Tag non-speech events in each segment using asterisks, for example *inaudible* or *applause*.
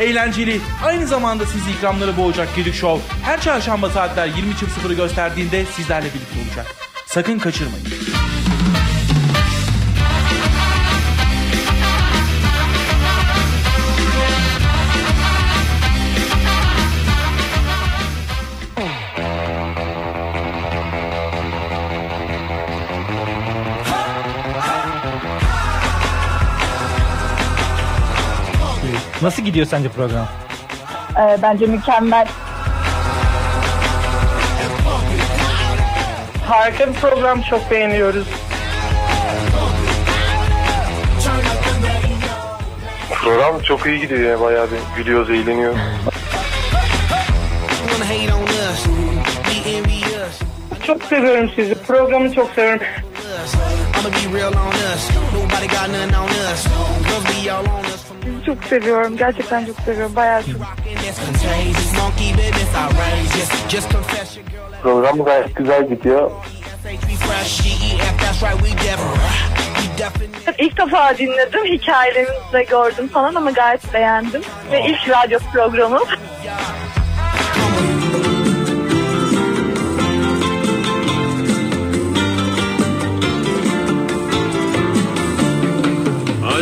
eğlenceli, aynı zamanda sizi ikramları boğacak Gedik Show her çarşamba saatler 20.00'ı gösterdiğinde sizlerle birlikte olacak. Sakın kaçırmayın. Nasıl gidiyor sence program? Ee, bence mükemmel. Harika bir program çok beğeniyoruz. Program çok iyi gidiyor ya bayağı bir gülüyoruz, eğleniyoruz. Çok seviyorum sizi. Programı çok seviyorum. Sizi çok seviyorum. Gerçekten çok seviyorum. Bayağı çok. Program gayet güzel gidiyor. İlk defa dinledim. Hikayelerinizi de gördüm falan ama gayet beğendim. Ve ilk radyo programım.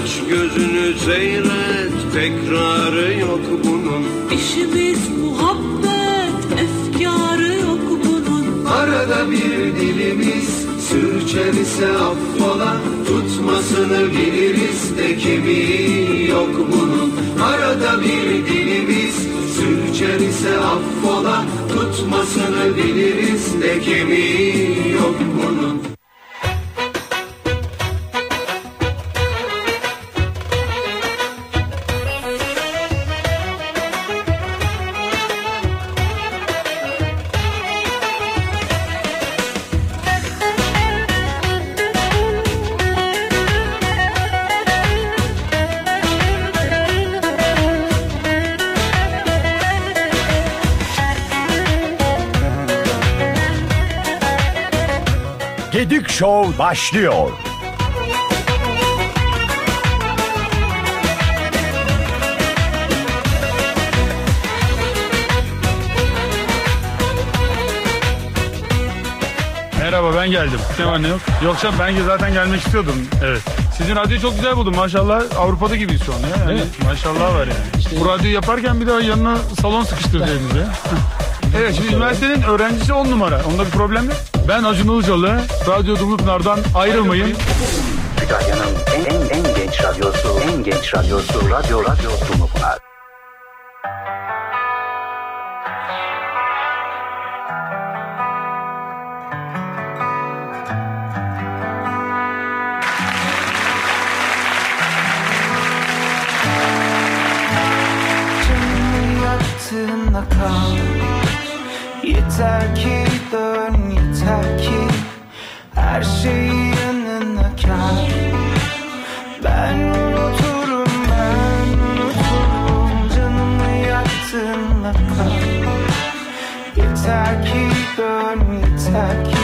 Aç gözünü seyret tekrarı yok bunun. İşimiz muhabbet, efkarı yok bunun. Arada bir dilimiz sürçer ise affola. Tutmasını biliriz de kemiği yok bunun. Arada bir dilimiz sürçer ise affola. Tutmasını biliriz de kemiği yok bunun başlıyor. Merhaba ben geldim. Ne var ne yok? Yoksa ben zaten gelmek istiyordum. Evet. Sizin radyoyu çok güzel buldum maşallah. Avrupa'da gibiyiz şu an ya. Yani maşallah var yani. Bu radyoyu yaparken bir daha yanına salon sıkıştırdıydınız ya. Evet şimdi üniversitenin öğrencisi on numara. Onda bir problem yok. Ben Acun Ilıcalı. Radyo Dumlupınar'dan ayrılmayın. Kütahya'nın en, en, en genç radyosu, en genç radyosu, Radyo Radyo Dumlupınar. Kal Yeter ki dön yeter ki Her şeyi yanına kal Ben unuturum ben unuturum Canımı yaktığında kal Yeter ki dön yeter ki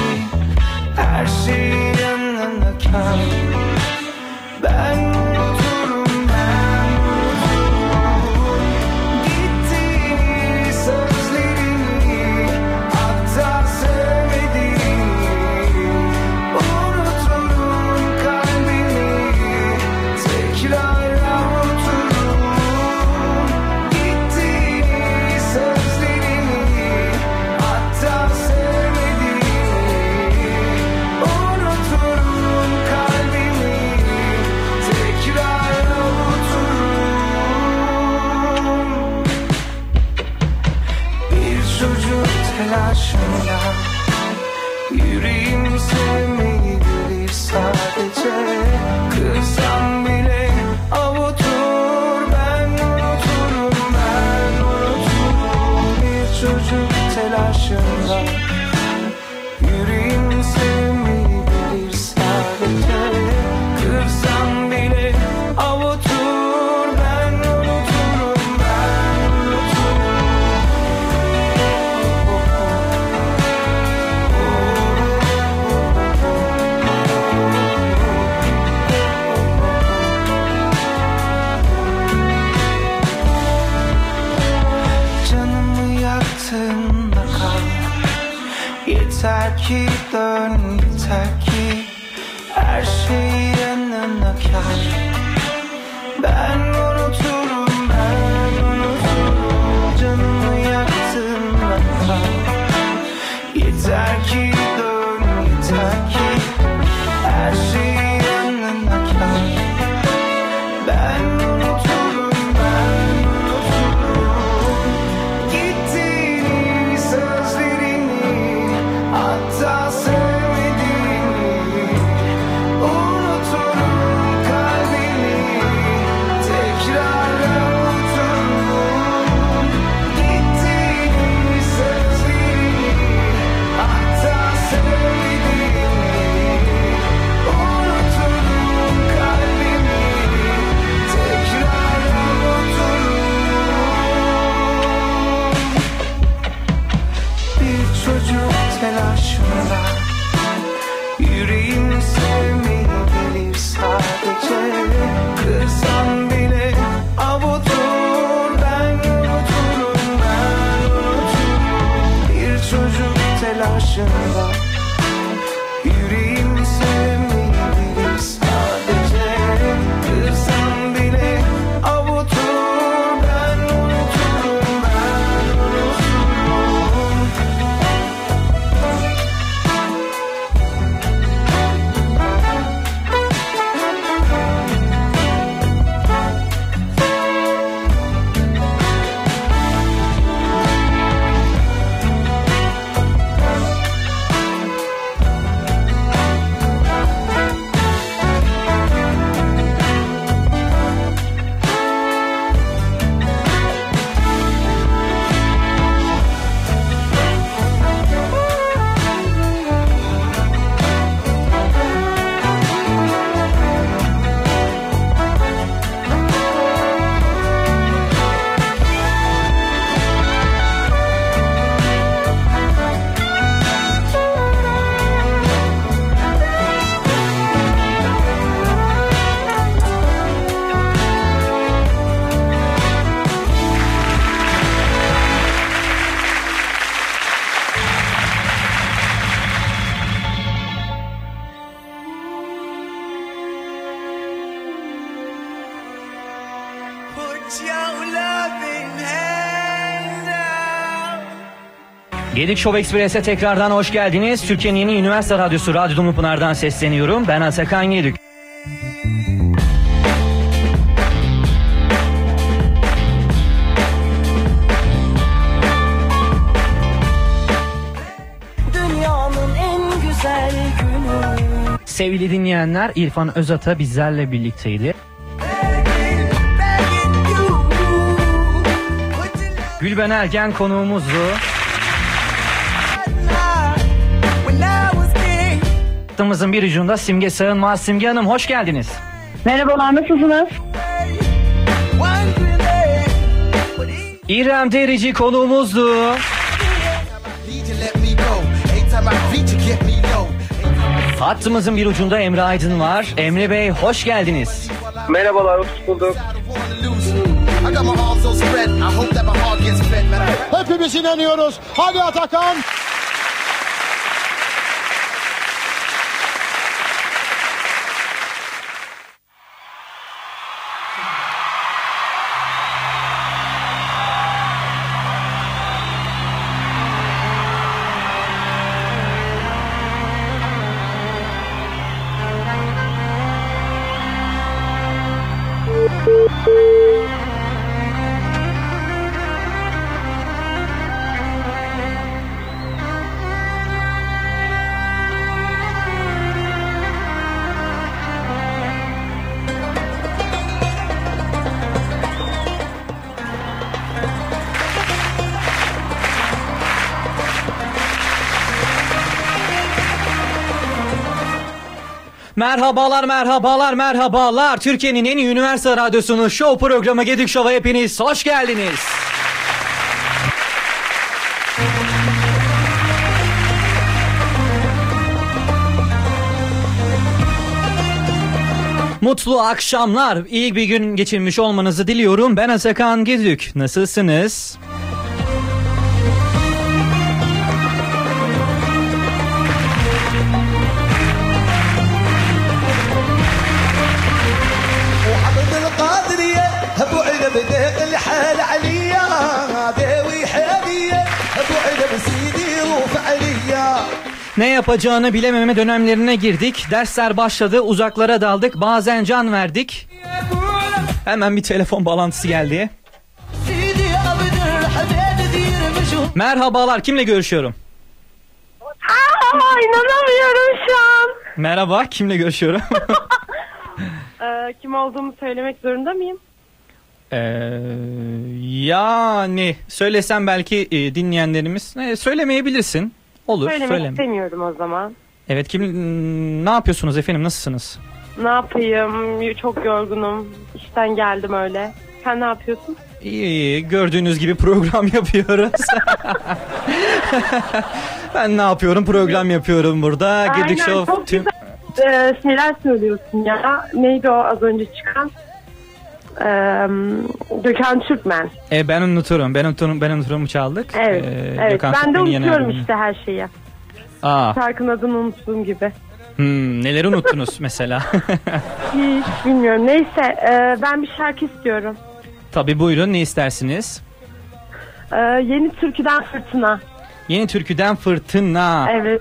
Yeter ki Gedik Show Express'e tekrardan hoş geldiniz. Türkiye'nin yeni üniversite radyosu Radyo Dumlupınar'dan sesleniyorum. Ben Atakan Yedük. Dünyanın en güzel günü Sevgili dinleyenler İrfan Özata bizlerle birlikteydi. Gülben Ergen konuğumuzdu. Hattımızın bir ucunda Simge Sığınmaz. Simge Hanım hoş geldiniz. Merhabalar nasılsınız? İrem Derici konuğumuzdu. Hattımızın bir ucunda Emre Aydın var. Emre Bey hoş geldiniz. Merhabalar, hoş bulduk. Hepimiz inanıyoruz. Hadi Atakan. Merhabalar, merhabalar, merhabalar. Türkiye'nin en iyi üniversite radyosunun show programı Gedik Show'a hepiniz hoş geldiniz. Mutlu akşamlar. İyi bir gün geçirmiş olmanızı diliyorum. Ben Atakan Gezük. Nasılsınız? Ne yapacağını bilememe dönemlerine girdik. Dersler başladı, uzaklara daldık. Bazen can verdik. Hemen bir telefon bağlantısı geldi. Merhabalar, kimle görüşüyorum? Aa, inanamıyorum şu an. Merhaba, kimle görüşüyorum? *laughs* Ee, kim olduğumu söylemek zorunda mıyım? Ee, yani söylesem belki e, dinleyenlerimiz e, söylemeyebilirsin. Olur, Söylemek söyleme. istemiyorum o zaman. Evet, kim ne yapıyorsunuz efendim? Nasılsınız? Ne yapayım? Çok yorgunum. İşten geldim öyle. Sen ne yapıyorsun? İyi, iyi. gördüğünüz gibi program *laughs* yapıyoruz. ben ne yapıyorum? Program yapıyorum burada. Gedik Aynen, Show çok tüm... Ee, şeyler söylüyorsun ya. Neydi o az önce çıkan? Ee, Gökhan Türkmen. E, ben unuturum. Ben unuturum. Ben unuturum çaldık. Evet. Ee, evet. Gökhan Ben de Türkmen'in unutuyorum işte her şeyi. Aa, Şarkının adını unuttuğum gibi. hmm, neleri unuttunuz *laughs* mesela? *laughs* Hiç bilmiyorum. Neyse e, ben bir şarkı istiyorum. Tabii buyurun ne istersiniz? Ee, yeni türküden fırtına. Yeni türküden Fırtına. Evet.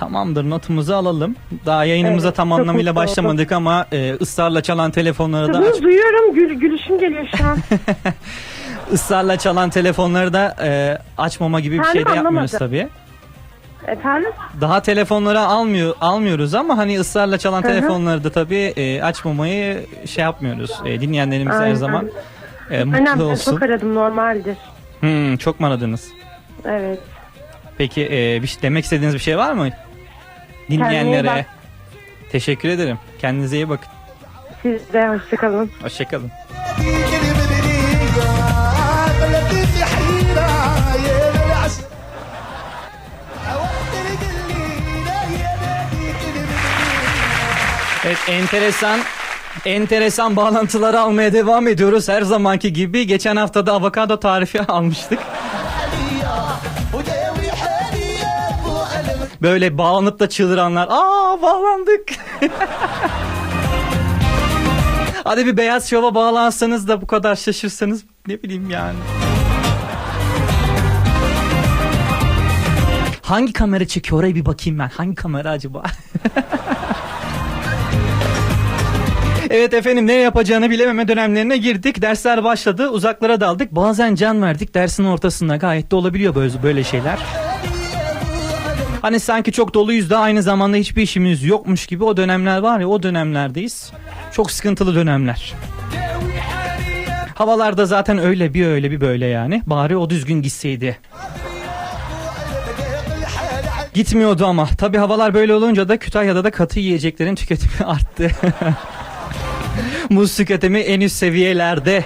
Tamamdır notumuzu alalım. Daha yayınımıza Evet, tam anlamıyla başlamadık ama e, ısrarla çalan telefonları da aç, duyuyorum gül, gülüşüm geliyor şu an. *laughs* ısrarla çalan telefonları da e, açmama gibi bir şey de yapmıyoruz tabii. Efendim? Daha telefonları almıyor almıyoruz ama hani ısrarla çalan Hı hı. telefonları da tabii e, açmamayı şey yapmıyoruz. E, dinleyenlerimiz her Aynen. zaman e, Önemli. mutlu ben olsun. Çok aradım normaldir. Hmm, çok mu aradınız? Evet. Peki e, bir şey, demek istediğiniz bir şey var mı? Dinleyenlere. Teşekkür ederim. Kendinize iyi bakın. Siz de hoşçakalın. Hoşçakalın. Evet enteresan enteresan bağlantıları almaya devam ediyoruz. Her zamanki gibi geçen hafta da avokado tarifi *laughs* almıştık. Böyle bağlanıp da çığlıranlar. Aa bağlandık. *laughs* Hadi bir beyaz şova bağlansanız da bu kadar şaşırsanız ne bileyim yani. Hangi kamera çekiyor oraya bir bakayım ben. Hangi kamera acaba? *laughs* Evet efendim ne yapacağını bilememe dönemlerine girdik. Dersler başladı. Uzaklara daldık. Bazen can verdik. Dersin ortasında gayet de olabiliyor böyle, böyle şeyler. Hani sanki çok doluyuz da aynı zamanda hiçbir işimiz yokmuş gibi o dönemler var ya o dönemlerdeyiz. Çok sıkıntılı dönemler. Havalarda zaten öyle bir öyle bir böyle yani. Bari o düzgün gitseydi. Gitmiyordu ama. Tabi havalar böyle olunca da Kütahya'da da katı yiyeceklerin tüketimi *laughs* arttı. Muz tüketimi en üst seviyelerde.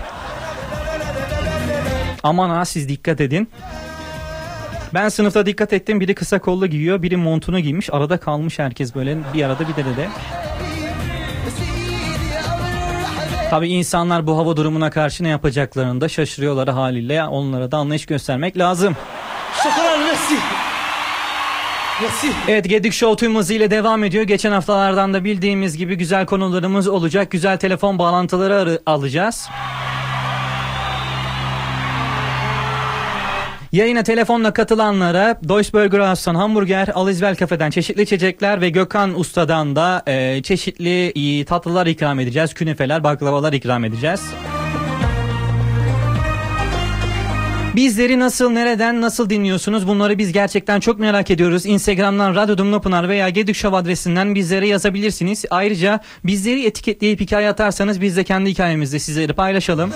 Aman ha siz dikkat edin. Ben sınıfta dikkat ettim. Biri kısa kollu giyiyor, biri montunu giymiş. Arada kalmış herkes böyle bir arada bir de de. Tabii insanlar bu hava durumuna karşı ne yapacaklarını da şaşırıyorlar haliyle. Onlara da anlayış göstermek lazım. Evet Gedik Show tüm hızıyla devam ediyor. Geçen haftalardan da bildiğimiz gibi güzel konularımız olacak. Güzel telefon bağlantıları arı- alacağız. Yayına telefonla katılanlara Deutsche Burger House'tan hamburger, Alizvel Kafe'den çeşitli içecekler ve Gökhan Usta'dan da e, çeşitli e, tatlılar ikram edeceğiz. Künefeler, baklavalar ikram edeceğiz. Bizleri nasıl, nereden, nasıl dinliyorsunuz? Bunları biz gerçekten çok merak ediyoruz. Instagram'dan Radyo Dumlupınar veya Gedik Show adresinden bizlere yazabilirsiniz. Ayrıca bizleri etiketleyip hikaye atarsanız biz de kendi hikayemizde sizleri paylaşalım.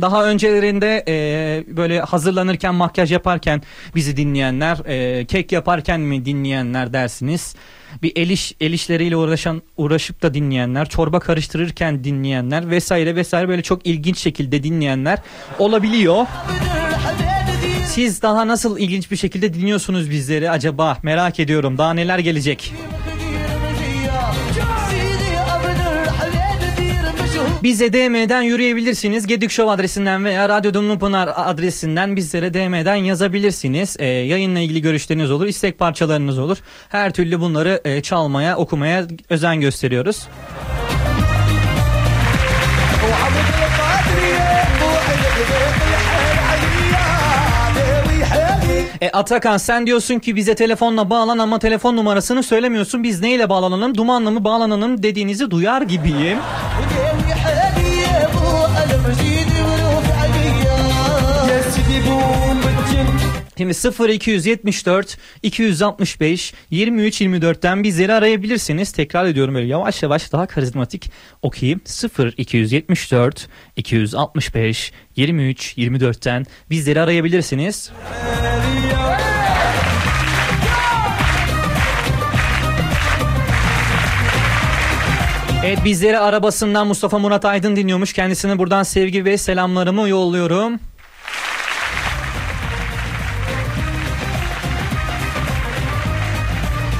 Daha öncelerinde e, böyle hazırlanırken makyaj yaparken bizi dinleyenler, e, kek yaparken mi dinleyenler dersiniz. Bir el, iş, el işleriyle uğraşan uğraşıp da dinleyenler, çorba karıştırırken dinleyenler vesaire vesaire böyle çok ilginç şekilde dinleyenler olabiliyor. Siz daha nasıl ilginç bir şekilde dinliyorsunuz bizleri acaba? Merak ediyorum. Daha neler gelecek? Bize DM'den yürüyebilirsiniz. Gedik Show adresinden veya Radyo Dumlupınar adresinden bizlere DM'den yazabilirsiniz. Ee, yayınla ilgili görüşleriniz olur, istek parçalarınız olur. Her türlü bunları e, çalmaya, okumaya özen gösteriyoruz. E, Atakan sen diyorsun ki bize telefonla bağlan ama telefon numarasını söylemiyorsun. Biz neyle bağlanalım? Dumanla mı bağlanalım dediğinizi duyar gibiyim. Şimdi 0274 265 23 24'ten bizleri arayabilirsiniz. Tekrar ediyorum böyle yavaş yavaş daha karizmatik okuyayım. 0274 265 23 24'ten bizleri arayabilirsiniz. Evet bizleri arabasından Mustafa Murat Aydın dinliyormuş. Kendisine buradan sevgi ve selamlarımı yolluyorum.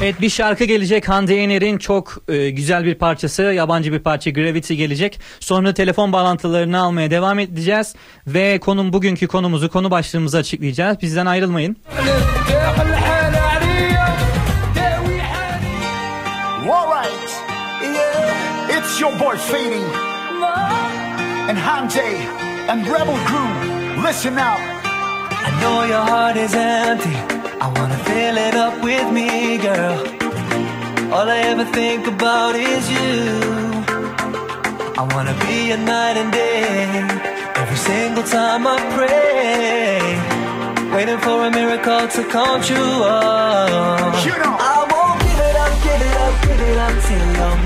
Evet bir şarkı gelecek Hande Yener'in çok e, güzel bir parçası yabancı bir parça Gravity gelecek. Sonra telefon bağlantılarını almaya devam edeceğiz ve konum bugünkü konumuzu konu başlığımızı açıklayacağız. Bizden ayrılmayın. Alright, yeah, it's your boy Fading and Hande and Rebel Crew. Listen up. I know your heart is empty. I wanna fill it up with me, girl. All I ever think about is you. I wanna be a night and day. Every single time I pray, waiting for a miracle to come true. Oh. I won't give it up, give it up, give it up till I'm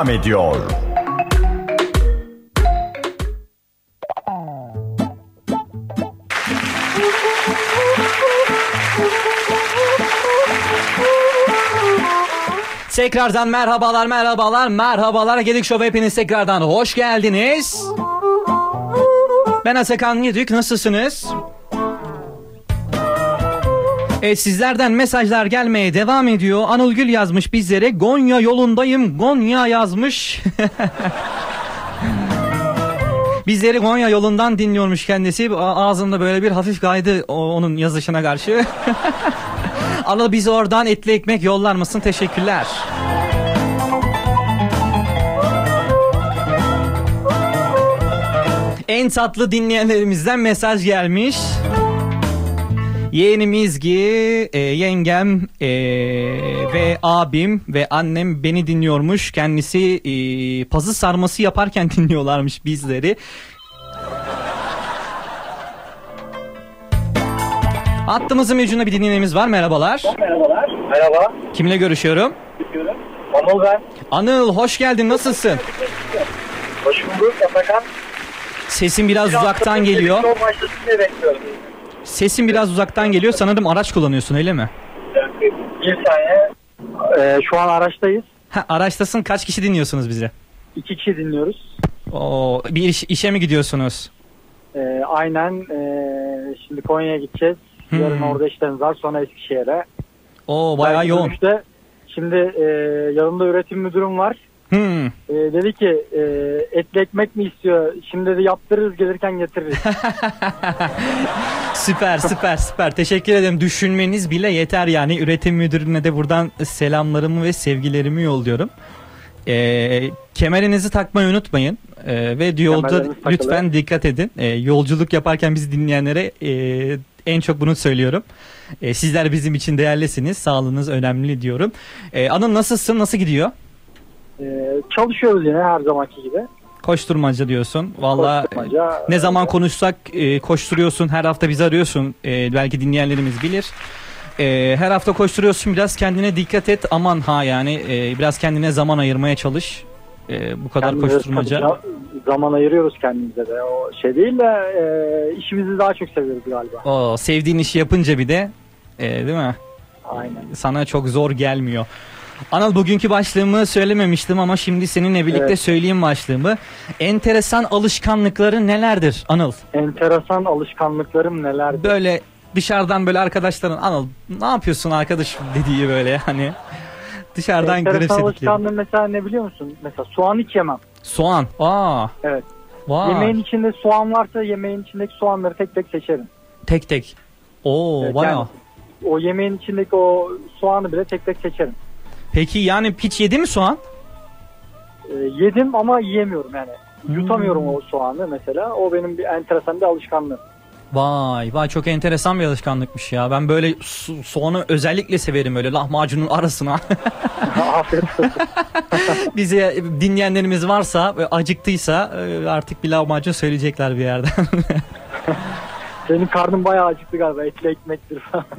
devam ediyor. Tekrardan merhabalar merhabalar merhabalar Gedik Show'a hepiniz tekrardan hoş geldiniz. Ben Atakan Yedik nasılsınız? Evet sizlerden mesajlar gelmeye devam ediyor. Anıl Gül yazmış bizlere. Gonya yolundayım. Gonya yazmış. *laughs* Bizleri Gonya yolundan dinliyormuş kendisi. Ağzımda böyle bir hafif kaydı o- onun yazışına karşı. *laughs* Anıl bizi oradan etli ekmek yollar mısın? Teşekkürler. En tatlı dinleyenlerimizden mesaj gelmiş. Yeğenim İzgi, e, yengem e, ve abim ve annem beni dinliyormuş. Kendisi e, pazı sarması yaparken *laughs* dinliyorlarmış bizleri. Hattımızın ucunda bir dinleyenimiz var. Merhabalar. Merhabalar. Merhaba. Kimle görüşüyorum? Anıl ben. Anıl hoş geldin. Nasılsın? Hoş bulduk Atakan. Sesin biraz uzaktan geliyor. Diye bekliyorum. Sesin biraz uzaktan geliyor. Sanırım araç kullanıyorsun öyle mi? Bir saniye. Ee, şu an araçtayız. Ha, araçtasın. Kaç kişi dinliyorsunuz bizi? İki kişi dinliyoruz. Oo, bir iş- işe mi gidiyorsunuz? Ee, aynen. ee, şimdi Konya'ya gideceğiz. Hmm. Yarın orada işlerimiz var. Sonra Eskişehir'e. Oo bayağı Belki yoğun. dönüşte Şimdi ee, yanımda üretim müdürüm var. Hmm. Ee, dedi ki ee, etli ekmek mi istiyor? Şimdi de yaptırırız gelirken getiririz. *laughs* Süper süper süper. Teşekkür ederim. Düşünmeniz bile yeter yani. Üretim müdürüne de buradan selamlarımı ve sevgilerimi yolluyorum. Ee, kemerinizi takmayı unutmayın. Ee, ve yolda lütfen dikkat edin. Ee, yolculuk yaparken bizi dinleyenlere e, en çok bunu söylüyorum. Ee, sizler bizim için değerlisiniz. Sağlığınız önemli diyorum. Ee, Anıl nasılsın? Nasıl gidiyor? Ee, çalışıyoruz yine her zamanki gibi. Koşturmaca diyorsun. Valla Koşturmaca, ne zaman konuşsak e, koşturuyorsun. Her hafta bizi arıyorsun. E, belki dinleyenlerimiz bilir. E, her hafta koşturuyorsun. Biraz kendine dikkat et. Aman ha yani e, biraz kendine zaman ayırmaya çalış. E, bu kadar Kendimize koşturmaca. zaman ayırıyoruz kendimize de. O şey değil de e, işimizi daha çok seviyoruz galiba. O sevdiğin işi yapınca bir de e, değil mi? Aynen. Sana çok zor gelmiyor. Anıl bugünkü başlığımı söylememiştim ama şimdi seninle birlikte Evet. söyleyeyim başlığımı. Enteresan alışkanlıkları nelerdir Anıl? Enteresan alışkanlıklarım neler? Böyle dışarıdan böyle arkadaşların Anıl ne yapıyorsun arkadaş dediği böyle hani dışarıdan Enteresan garipsedikleri. alışkanlığım mesela ne biliyor musun? Mesela soğan hiç yemem. Soğan. Aa. Evet. Vay. Yemeğin içinde soğan varsa yemeğin içindeki soğanları tek tek seçerim. Tek tek. Oo Evet, bayağı. yani o yemeğin içindeki o soğanı bile tek tek seçerim. Peki yani hiç yedi mi soğan? E, yedim ama yiyemiyorum yani. Hmm. Yutamıyorum o soğanı mesela. O benim bir enteresan bir alışkanlığım. Vay vay çok enteresan bir alışkanlıkmış ya. Ben böyle so- soğanı özellikle severim öyle lahmacunun arasına. *laughs* Afiyet olsun. *laughs* Bize dinleyenlerimiz varsa ve acıktıysa e, artık bir lahmacun söyleyecekler bir yerden. *laughs* Senin karnın bayağı acıktı galiba. Etli ekmektir falan. *laughs*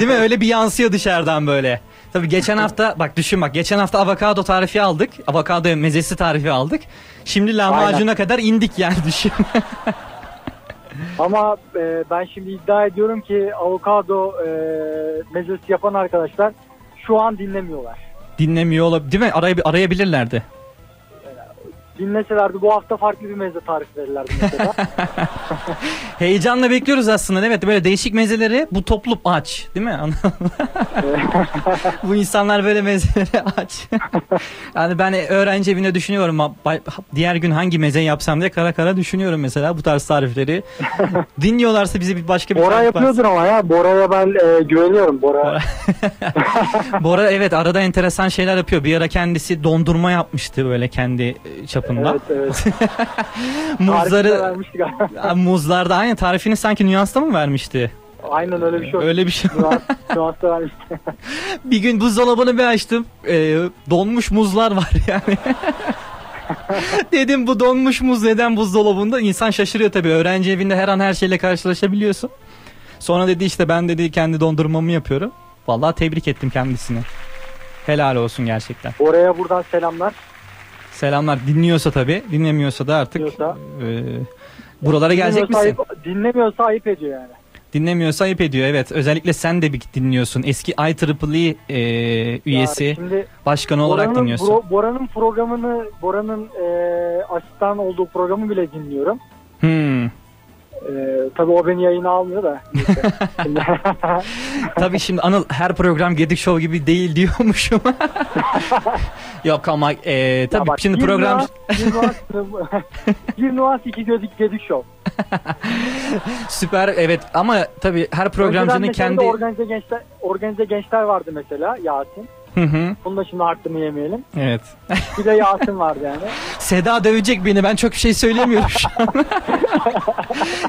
Değil mi? Öyle bir yansıyor dışarıdan böyle. Tabii geçen hafta bak düşün bak geçen hafta avokado tarifi aldık. Avokado mezesi tarifi aldık. Şimdi lahmacuna Aynen. kadar indik yani *laughs* düşün. Ama e, ben şimdi iddia ediyorum ki avokado e, mezesi yapan arkadaşlar şu an dinlemiyorlar. Dinlemiyor olabilir değil mi? Araya, arayabilirlerdi. Dinleselerdi bu hafta farklı bir meze tarifi verirlerdi mesela. *laughs* Heyecanla bekliyoruz aslında. Evet böyle değişik mezeleri bu toplum aç. Değil mi? *laughs* bu insanlar böyle mezeleri aç. *laughs* yani ben öğrenci evinde düşünüyorum. Diğer gün hangi meze yapsam diye kara kara düşünüyorum mesela bu tarz tarifleri. Dinliyorlarsa bize bir başka bir Bora yapıyordur ama ya. Bora'ya ben e, güveniyorum. Bora. Bora evet arada enteresan şeyler yapıyor. Bir ara kendisi dondurma yapmıştı böyle kendi e, çapında. Evet evet. *laughs* Muzları muzlarda aynı tarifini sanki nüansta mı vermişti? Aynen öyle bir şey. Öyle bir şey. Nüans- *laughs* vermişti. *laughs* bir gün buzdolabını bir açtım. Ee, donmuş muzlar var yani. Dedim bu donmuş muz neden buzdolabında? İnsan şaşırıyor tabii. Öğrenci evinde her an her şeyle karşılaşabiliyorsun. Sonra dedi işte ben dedi kendi dondurmamı yapıyorum. Vallahi tebrik ettim kendisini. Helal olsun gerçekten. Bora'ya buradan selamlar. Selamlar. Dinliyorsa tabii. Dinlemiyorsa da artık Dinliyorsa. e, buralara gelecek misin? Ayıp, dinlemiyorsa ayıp ediyor yani. Dinlemiyorsa ayıp ediyor evet. Özellikle sen de bir dinliyorsun. Eski IEEE e, üyesi, şimdi başkanı olarak Bora'nın, dinliyorsun. Bro- Bora'nın programını, Bora'nın e, asistan olduğu programı bile dinliyorum. Hmm. E, tabii o beni yayına almıyor da. *laughs* Tabii şimdi Anıl her program Gedik Show gibi değil diyormuşum. *laughs* Yok ama e, tabii bak, şimdi bir program nuans- bir nuans, *laughs* bir nuans iki gedik, gedik show. süper evet ama tabii her programcının kendi organize gençler, organize gençler vardı mesela Yasin. Hı hı. Bunu da şimdi hakkını yemeyelim. Evet. *laughs* Bir de Yasin vardı yani. *laughs* Seda dövecek beni ben çok bir şey söylemiyorum şu an. *laughs*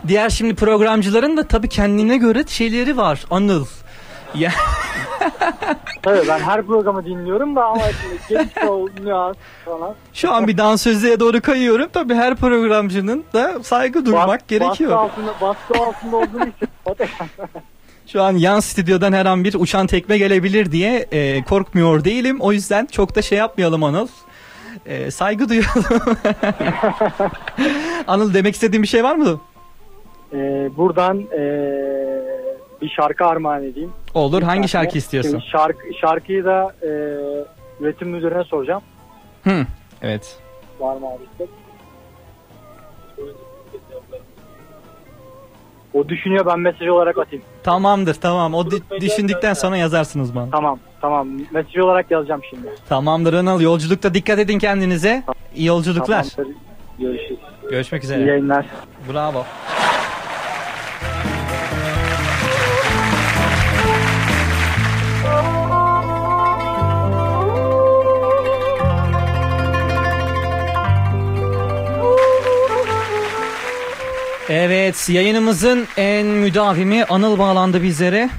Diğer şimdi programcıların da tabii kendine göre şeyleri var Anıl. Ya Tabii ben her programı dinliyorum da ama show, nüans falan. şu an bir dansözlüğe doğru kayıyorum. Tabii her programcının da saygı duymak Bas- gerekiyor. Baskı altında, baskı altında olduğunu hissettim. Şu an yan stüdyodan her an bir uçan tekme gelebilir diye e, korkmuyor değilim. O yüzden çok da şey yapmayalım Anıl. E, saygı *laughs* duyalım. Anıl demek istediğin bir şey var mı? Ee, buradan ee, bir şarkı armağan edeyim. Olur. Bir Hangi şarkı istiyorsun? Şimdi Şarkı, şarkıyı da ee, üretim müdürüne soracağım. Hı. Evet. Var mı abi O düşünüyor ben mesaj olarak atayım. Tamamdır tamam. O di- düşündükten sonra yazarsınız bana. Tamam tamam mesaj olarak yazacağım şimdi. Tamamdır Anıl. Yolculukta dikkat edin kendinize. İyi yolculuklar. Tamamdır. Görüşürüz. Görüşmek İyi üzere. yayınlar. Bravo. Evet yayınımızın en müdavimi Anıl bağlandı bizlere.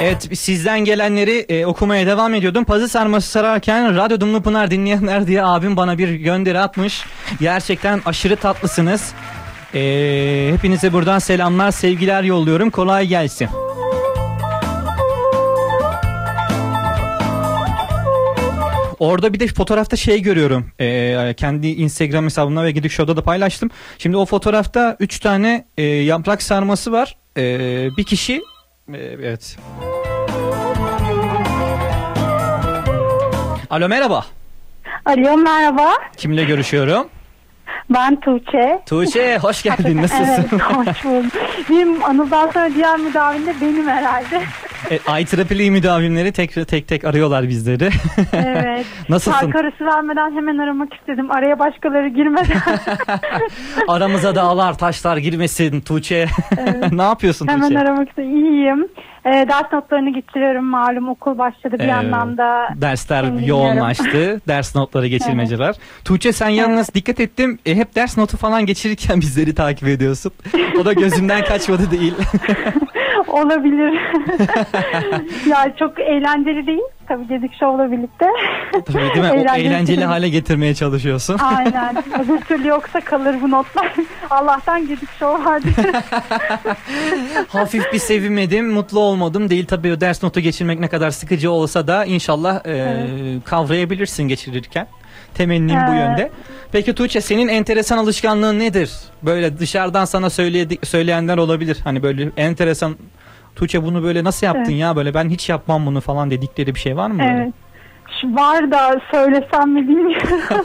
Evet sizden gelenleri e, okumaya devam ediyordum. Pazı sarması sararken Radyo Dumlu Pınar dinleyenler diye abim bana bir gönderi atmış. Gerçekten aşırı tatlısınız. E, hepinize buradan selamlar sevgiler yolluyorum. Kolay gelsin. Orada bir de fotoğrafta şey görüyorum. Ee, kendi Instagram hesabımda ve Gidik Show'da da paylaştım. Şimdi o fotoğrafta 3 tane e, yaprak sarması var. Ee, bir kişi e, evet. Alo merhaba. Alo merhaba. Kimle görüşüyorum? Ben Tuğçe. Tuğçe hoş geldin. *laughs* Nasılsın? Evet hoş buldum. Benim Anıl'dan sonra diğer müdavim de benim herhalde. e, IEEE müdavimleri tek tek tek arıyorlar bizleri. *laughs* Evet. *laughs* Nasılsın? Şarkı arası vermeden hemen aramak istedim. Araya başkaları girmeden. Aramıza dağlar taşlar girmesin Tuğçe. ne yapıyorsun hemen Tuğçe? aramak istedim. İyiyim. Ee, ders notlarını getiriyorum. Malum okul başladı bir Ee, yandan da. Dersler yoğunlaştı. *laughs* ders notları geçirmeceler. Tuğçe sen yalnız dikkat ettim. e, hep ders notu falan geçirirken *laughs* bizleri takip ediyorsun. O da gözümden kaçmadı değil. *laughs* Olabilir. *laughs* ya çok eğlenceli değil. Tabii Gedik Show'la birlikte. Tabii değil mi? O Eğlenceli. eğlenceli hale getirmeye çalışıyorsun. Aynen. *laughs* Öbür türlü yoksa kalır bu notlar. Allah'tan Gedik Show vardı. *laughs* Hafif bir sevinmedim, mutlu olmadım. Değil tabii o ders notu geçirmek ne kadar sıkıcı olsa da inşallah e, kavrayabilirsin geçirirken. Temennim bu Evet. yönde. Peki Tuğçe senin enteresan alışkanlığın nedir? Böyle dışarıdan sana söyledi, söyleyenler olabilir. Hani böyle enteresan Tuğçe bunu böyle nasıl yaptın Evet. ya böyle ben hiç yapmam bunu falan dedikleri bir şey var mı? böyle? evet. Var da söylesem mi bilmiyorum. *laughs*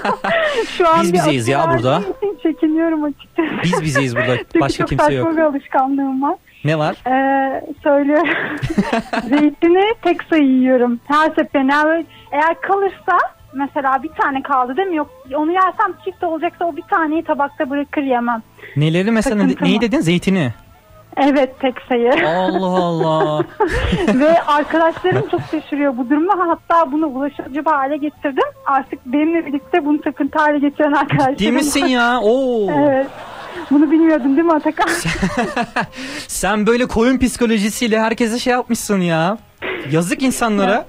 Şu an Biz bizeyiz ya burada. Çekiniyorum açıkçası. Biz bizeyiz burada. *laughs* Çünkü Başka çok kimse saçma yok. bir alışkanlığım var. Ne var? Ee, söylüyorum. *laughs* Zeytini tek sayı yiyorum. Her seferinde eğer kalırsa mesela bir tane kaldı değil mi? Yok onu yersem çift olacaksa o bir taneyi tabakta bırakır yemem. Neleri mesela Takıntı neyi dedin? Zeytini. Evet tek sayı. Allah Allah. *laughs* Ve arkadaşlarım çok şaşırıyor bu duruma. Hatta bunu ulaşıcı bir hale getirdim. Artık benimle birlikte bunu takıntı hale getiren arkadaşlarım Değil misin ya? Oo. Evet. Bunu bilmiyordun değil mi Atakan? *laughs* Sen böyle koyun psikolojisiyle herkese şey yapmışsın ya. Yazık insanlara.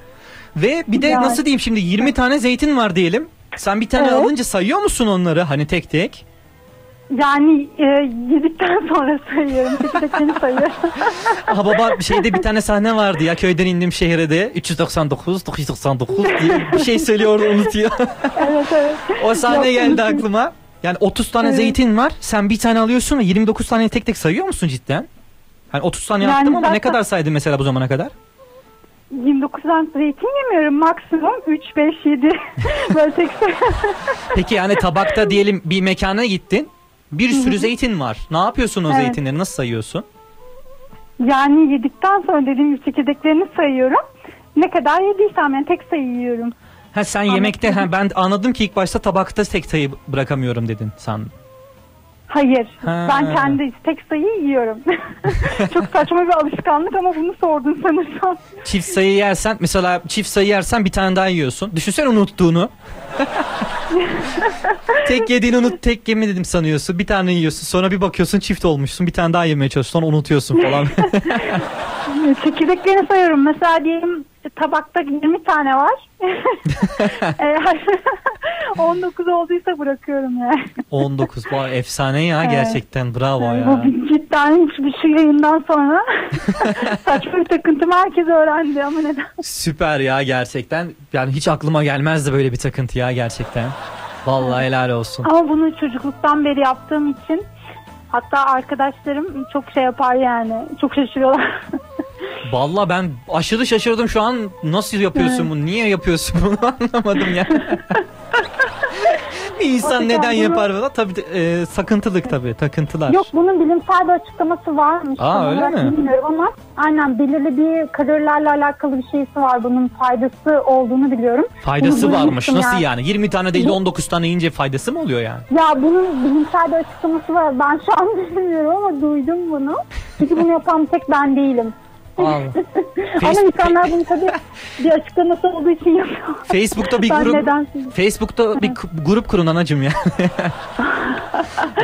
Ve bir de Ya. nasıl diyeyim şimdi 20 tane zeytin var diyelim. Sen bir tane Evet. alınca sayıyor musun onları hani tek tek? Yani e, yedikten *laughs* sonra sayıyorum. Seni sayıyorum. Aha baba şeyde bir tane sahne vardı ya köyden indim şehre de 399 999 diye bir şey söylüyordu unutuyor. evet evet. o sahne Yok, geldi aklıma. Yani 30 tane Evet. zeytin var. Sen bir tane alıyorsun ve 29 tane tek tek sayıyor musun cidden? Hani 30 tane Yani yaptım ama ne zaten- kadar saydın mesela bu zamana kadar? 29 tane zeytin yemiyorum maksimum 3, 5, 7 böyle tek Peki yani tabakta diyelim bir mekana gittin. Bir sürü zeytin var. Ne yapıyorsun o Evet. zeytinleri? Nasıl sayıyorsun? Yani yedikten sonra dediğim gibi çekirdeklerini sayıyorum. Ne kadar yediysem yani tek sayı yiyorum. Ha sen yemekte ha, ben anladım ki ilk başta tabakta tek sayı bırakamıyorum dedin sandım. Hayır. Ha. Ben kendi tek sayı yiyorum. *laughs* Çok saçma bir alışkanlık ama bunu sordun sanırsam. Çift sayı yersen mesela çift sayı yersen bir tane daha yiyorsun. Düşünsene unuttuğunu. *laughs* tek yediğini unut tek yeme dedim sanıyorsun. Bir tane yiyorsun. Sonra bir bakıyorsun çift olmuşsun. Bir tane daha yemeye çalışıyorsun. Sonra unutuyorsun falan. *laughs* Çekirdeklerini sayıyorum. Mesela diyelim tabakta 20 tane var. *laughs* Eğer *laughs* 19 olduysa bırakıyorum yani. 19 vay efsane ya Evet. gerçekten bravo ya. Bu bir- cidden şu, şu yayından sonra *laughs* saçma bir takıntımı herkes öğrendi ama neden? Süper ya gerçekten. Yani hiç aklıma gelmezdi böyle bir takıntı ya gerçekten. Vallahi helal olsun. Ama bunu çocukluktan beri yaptığım için hatta arkadaşlarım çok şey yapar yani. Çok şaşırıyorlar. Vallahi ben aşırı şaşırdım şu an. Nasıl yapıyorsun bunu? Niye yapıyorsun bunu *laughs* anlamadım ya. bir insan neden bunu- yapar falan? Tabii e, sakıntılık tabii takıntılar. Yok bunun bilimsel bir açıklaması varmış. Aa, Tam öyle mi? Bilmiyorum ama aynen belirli bir kalorilerle alakalı bir şeysi var. Bunun faydası olduğunu biliyorum. Faydası Bunu varmış. duymuştum Nasıl yani. yani? 20 tane değil de 19 tane yiyince faydası mı oluyor yani? Ya bunun bilimsel bir açıklaması var. Ben şu an *laughs* bilmiyorum ama duydum bunu. Çünkü bunu yapan tek ben değilim. Allah. *laughs* ama insanlar bunu tabii bir açıklaması olduğu için yapıyor. Facebook'ta bir Ben grup Facebook'ta bir k- grup kurun anacım ya.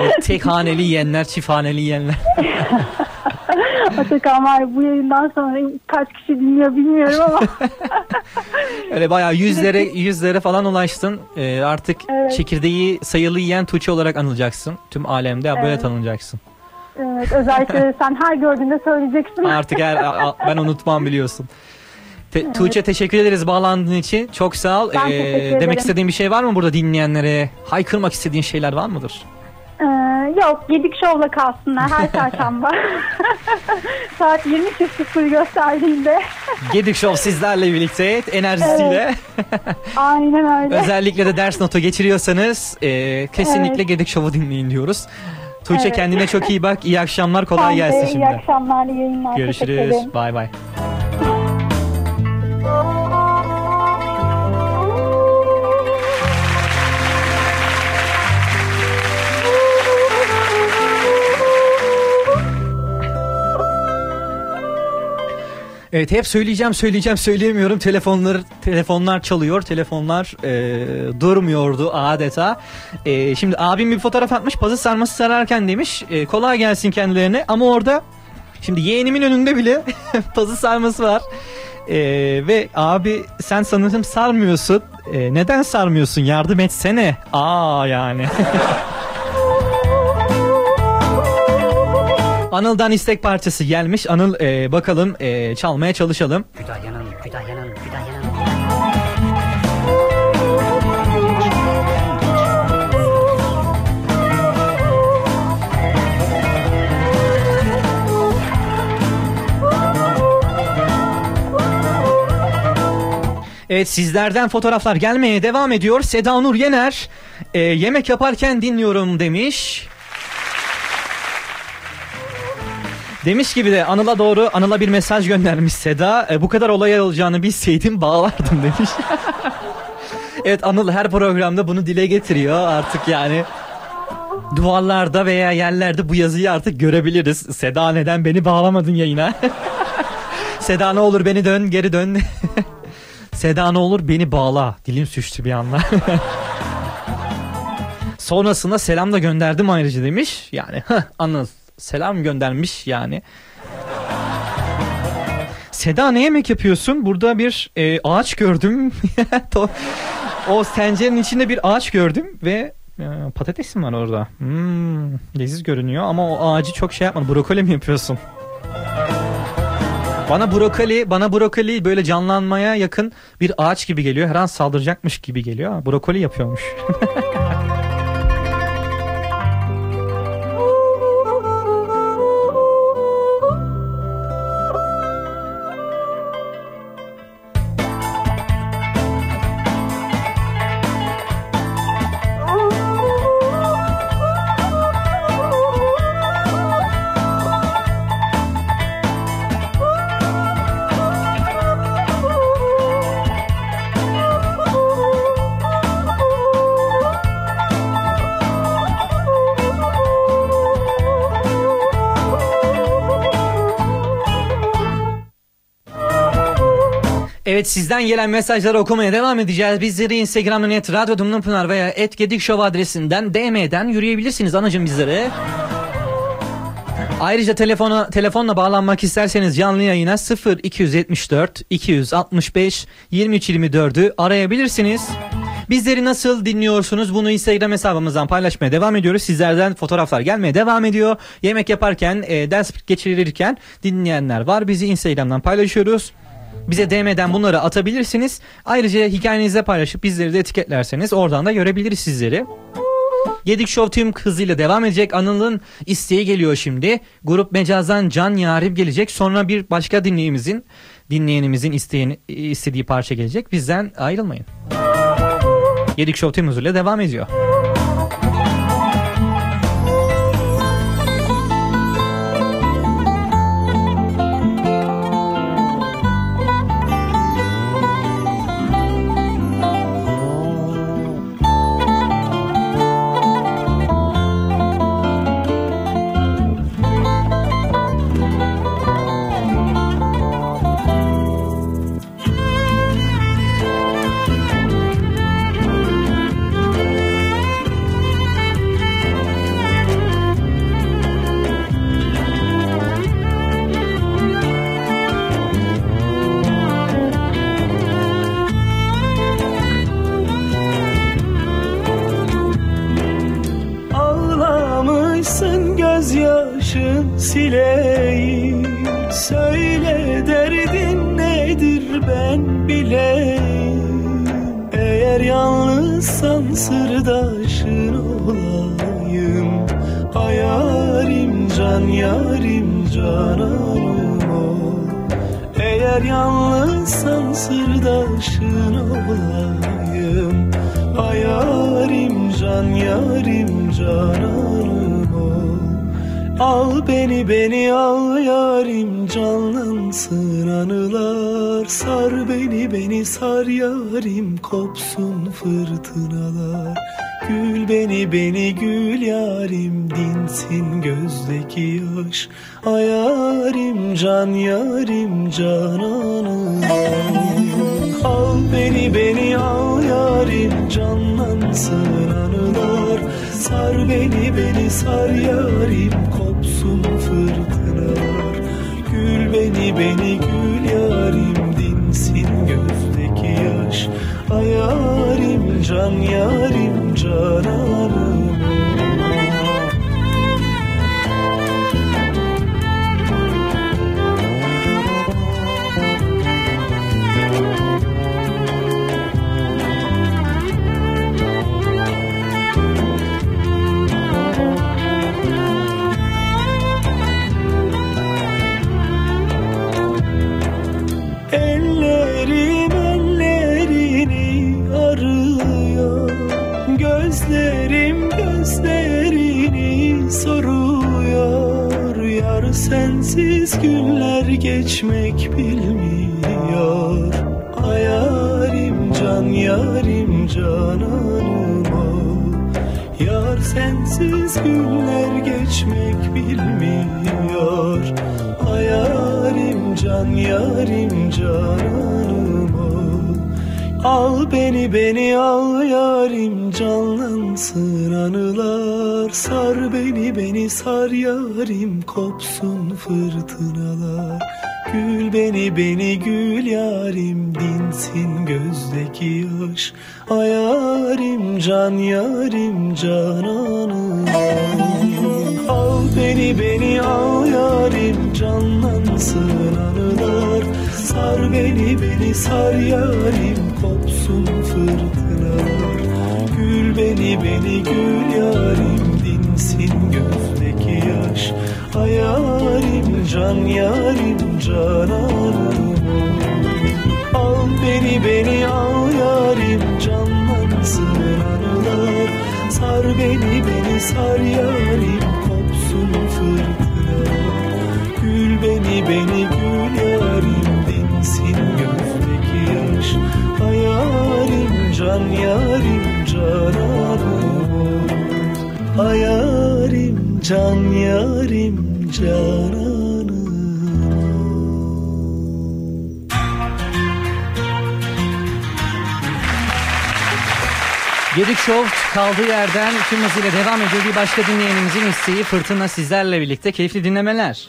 o tek haneli yiyenler, çift haneli yiyenler. *laughs* Atakan var bu yayından sonra kaç kişi dinliyor bilmiyorum ama. *laughs* Öyle bayağı yüzlere yüzlere falan ulaştın. Ee, artık Evet. çekirdeği sayılı yiyen Tuğçe olarak anılacaksın. Tüm alemde böyle Evet. tanınacaksın. Evet, özellikle *laughs* sen her gördüğünde söyleyeceksin. Artık her, ben unutmam biliyorsun. Te- Tuğçe teşekkür ederiz bağlandığın için. Çok sağ ol. Ben Ee, demek istediğin bir şey var mı burada dinleyenlere? Haykırmak istediğin şeyler var mıdır? Ee, yok Gedik Show'la kalsınlar her *laughs* çarşamba. *laughs* Saat 20.00 gösterdiğinde. Gedik Show sizlerle birlikte enerjisiyle. Aynen öyle. Özellikle de ders notu geçiriyorsanız e, kesinlikle Evet. Gedik Show'u dinleyin diyoruz. Tuğçe Evet. kendine çok iyi bak. İyi akşamlar. Kolay Sen de gelsin İyi şimdi. akşamlar, iyi yayınlar. Teşekkür Görüşürüz. Bay bay. Evet hep söyleyeceğim söyleyeceğim söyleyemiyorum. Telefonlar telefonlar çalıyor. Telefonlar e, durmuyordu adeta. E, şimdi abim bir fotoğraf atmış. Pazı sarması sararken demiş. e, kolay gelsin kendilerine. Ama orada şimdi yeğenimin önünde bile *laughs* pazı sarması var. E, ve abi sen sanırım sarmıyorsun. E, neden sarmıyorsun? Yardım etsene. Aa yani. *laughs* Anıl'dan istek parçası gelmiş. Anıl e, bakalım e, çalmaya çalışalım. Kütahya'nın, Kütahya'nın, Kütahya'nın. Evet sizlerden fotoğraflar gelmeye devam ediyor. Seda Nur Yener e, yemek yaparken dinliyorum demiş. Demiş gibi de Anıl'a doğru Anıl'a bir mesaj göndermiş Seda. E, bu kadar olay olacağını bilseydim bağlardım demiş. *laughs* evet Anıl her programda bunu dile getiriyor artık yani. Duvarlarda veya yerlerde bu yazıyı artık görebiliriz. Seda neden beni bağlamadın yayına? *laughs* Seda ne olur beni dön geri dön. *laughs* Seda ne olur beni bağla. Dilim süştü bir anda. Sonrasında selam da gönderdim ayrıca demiş. Yani Anıl selam göndermiş yani. Seda ne yemek yapıyorsun? Burada bir e, ağaç gördüm. *laughs* O tencerenin içinde bir ağaç gördüm ve e, patates var orada? Hmm, leziz görünüyor ama o ağacı çok şey yapmadı. Brokoli mi yapıyorsun? Bana brokoli, bana brokoli böyle canlanmaya yakın bir ağaç gibi geliyor. Her an saldıracakmış gibi geliyor. Brokoli yapıyormuş. *laughs* Evet sizden gelen mesajları okumaya devam edeceğiz. Bizleri Instagram'dan et Radyo Dumlupınar veya et Gedik Show adresinden DM'den yürüyebilirsiniz anacım bizlere. Ayrıca telefona telefonla bağlanmak isterseniz canlı yayına 0 274 265 2324'ü arayabilirsiniz. Bizleri nasıl dinliyorsunuz? Bunu Instagram hesabımızdan paylaşmaya devam ediyoruz. Sizlerden fotoğraflar gelmeye devam ediyor. Yemek yaparken, e, ders geçirirken dinleyenler var. Bizi Instagram'dan paylaşıyoruz. Bize DM'den bunları atabilirsiniz. Ayrıca hikayenizde paylaşıp bizleri de etiketlerseniz oradan da görebiliriz sizleri. Yedik Show tüm hızıyla devam edecek. Anıl'ın isteği geliyor şimdi. Grup Mecaz'dan Can Yarim gelecek. Sonra bir başka dinleyimizin, dinleyenimizin isteğini, istediği parça gelecek. Bizden ayrılmayın. Yedik Show tüm hızıyla devam ediyor. Eğer yalnızsan sırdaşın olayım. Ay yarim can yarim cananım ol Al beni beni al yarim canlansın anılar Sar beni beni sar yarim. Kopsun fırtınalar Gül beni beni gül yarim dinsin gözdeki yaş. Ay yarim can yarim cananım Al beni beni al yarim canlansın anılar Sar beni beni sar yarim kopsun fırtınalar. Gül beni beni gül yarim dinsin gözdeki yaş. Ay yarim can yarim cananım Ellerim soruyor. Yar sensiz günler geçmek bilmiyor. Ay yarim can yarim cananım ol Yar sensiz günler geçmek bilmiyor. Ay yarim can yarim cananım ol Al beni beni al yarim canlansın anılar Sar beni beni sar yarim kopsun fırtınalar. Gül beni beni gül yarim dinsin gözdeki yaş. Ay yarim can yarim cananım. Al beni beni al yarim canlansın anılar. Sar beni beni sar yarim kopsun Beni gül yarim dinsin gözdeki yaş. Ay yarim can yarim cananım. Al beni beni al yarim canlansın anılar Sar beni beni sar yarim kopsun fırtınalar. Gül beni beni gül yarim dinsin gözdeki yaş. Ay yarim can yarim kararım Ayarim can yarim canım Gedik Show kaldığı yerden tüm hızıyla devam ediyor. Bir başka dinleyenimizin isteği Fırtına sizlerle birlikte. Keyifli dinlemeler.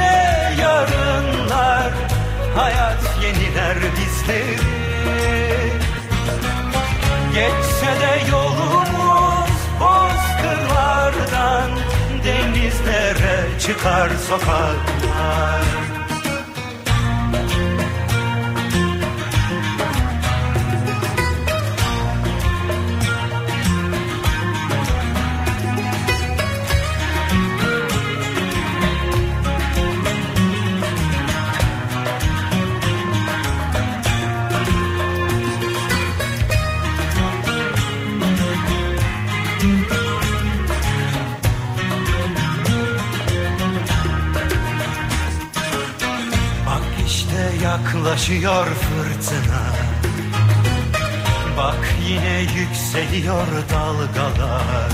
ne yarınlar. Hayat yeniler bizleri Geçse de yolumuz bozkırlardan Denizlere çıkar sokaklar yaklaşıyor fırtına. Bak yine yükseliyor dalgalar.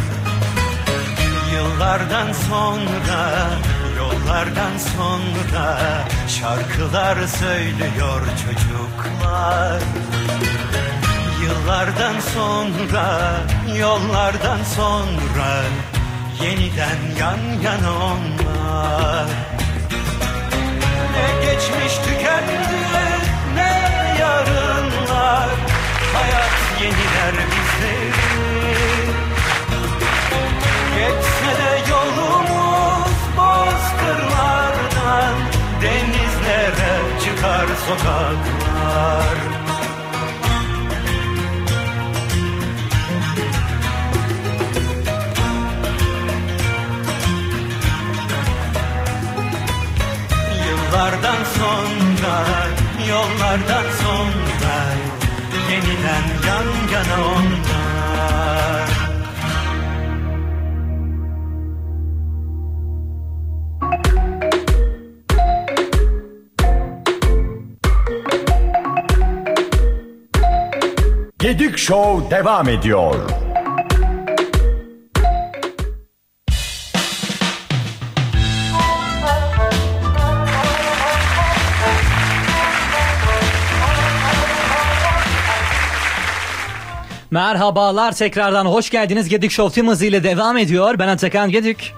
Yıllardan sonra, yollardan sonra Şarkılar söylüyor çocuklar. Yıllardan sonra, yollardan sonra Yeniden yan yana onlar geçmiş tükendi ne yarınlar Hayat yeniler bizleri Geçse de yolumuz bozkırlardan Denizlere çıkar sokaklar Yıllardan sonra, yollardan sonra Yeniden yan yana onlar Gedik Show devam ediyor. Merhabalar tekrardan hoş geldiniz. Gedik Show tüm hızıyla devam ediyor. Ben Atakan Gedik.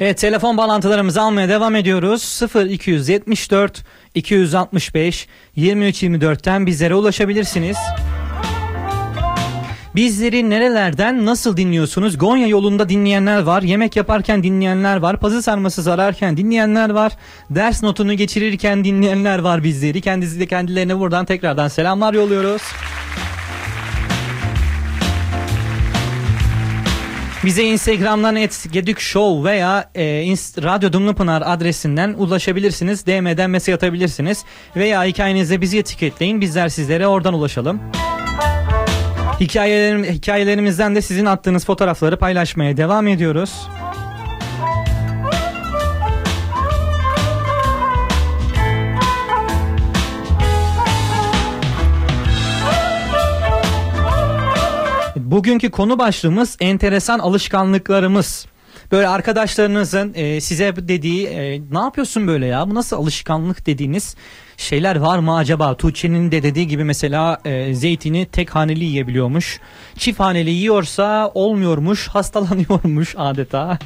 Evet telefon bağlantılarımızı almaya devam ediyoruz. 0274 265 2324'ten bizlere ulaşabilirsiniz. Bizleri nerelerden nasıl dinliyorsunuz? Gonya yolunda dinleyenler var, yemek yaparken dinleyenler var, pazı sarması sararken dinleyenler var, ders notunu geçirirken dinleyenler var bizleri. Kendisi de kendilerine buradan tekrardan selamlar yolluyoruz. Bize Instagram'dan et Gedük Show veya e, inst- Radyo Dumlupınar adresinden ulaşabilirsiniz. DM'den mesaj atabilirsiniz. Veya hikayenizde bizi etiketleyin. Bizler sizlere oradan ulaşalım. Hikayelerim, hikayelerimizden de sizin attığınız fotoğrafları paylaşmaya devam ediyoruz. Bugünkü konu başlığımız enteresan alışkanlıklarımız. Böyle arkadaşlarınızın e, size dediği e, ne yapıyorsun böyle ya bu nasıl alışkanlık dediğiniz şeyler var mı acaba? Tuğçe'nin de dediği gibi mesela e, zeytini tek haneli yiyebiliyormuş. Çift haneli yiyorsa olmuyormuş *laughs* hastalanıyormuş adeta.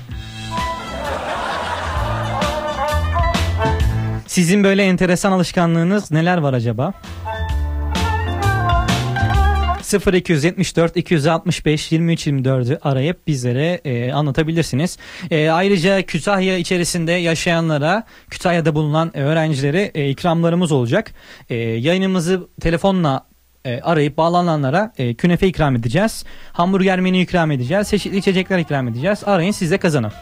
Sizin böyle enteresan alışkanlığınız neler var acaba? 0274 265 23 24'ü arayıp bizlere e, anlatabilirsiniz. E, ayrıca Kütahya içerisinde yaşayanlara, Kütahya'da bulunan öğrencilere e, ikramlarımız olacak. E, yayınımızı telefonla e, arayıp bağlananlara e, künefe ikram edeceğiz. Hamburger menü ikram edeceğiz. Çeşitli içecekler ikram edeceğiz. Arayın siz de kazanın.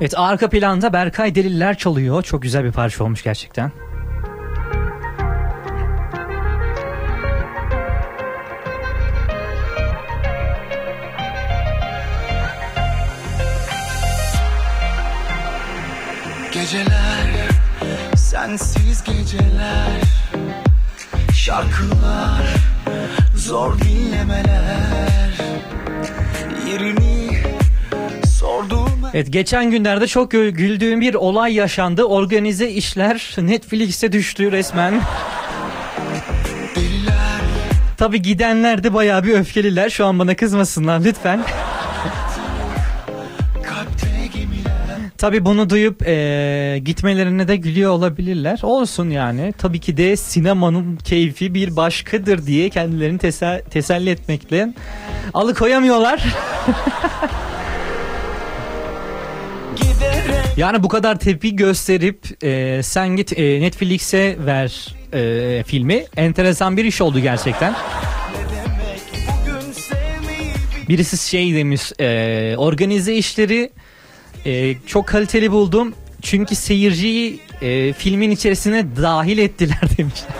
Evet arka planda Berkay Deliller çalıyor. Çok güzel bir parça olmuş gerçekten. Geceler, sensiz geceler Şarkılar, zor dinlemeler Yerini Evet geçen günlerde çok gü- güldüğüm bir olay yaşandı. Organize işler Netflix'e düştü resmen. Tabi gidenler de bayağı bir öfkeliler. Şu an bana kızmasınlar lütfen. Tabi bunu duyup eee, gitmelerine de gülüyor olabilirler. Olsun yani. Tabii ki de sinemanın keyfi bir başkadır diye kendilerini tesa- teselli etmekle alıkoyamıyorlar. *laughs* Yani bu kadar tepki gösterip e, sen git e, Netflix'e ver e, filmi. Enteresan bir iş oldu gerçekten. Birisi şey demiş e, organize işleri e, çok kaliteli buldum. Çünkü seyirciyi e, filmin içerisine dahil ettiler *laughs* demişler.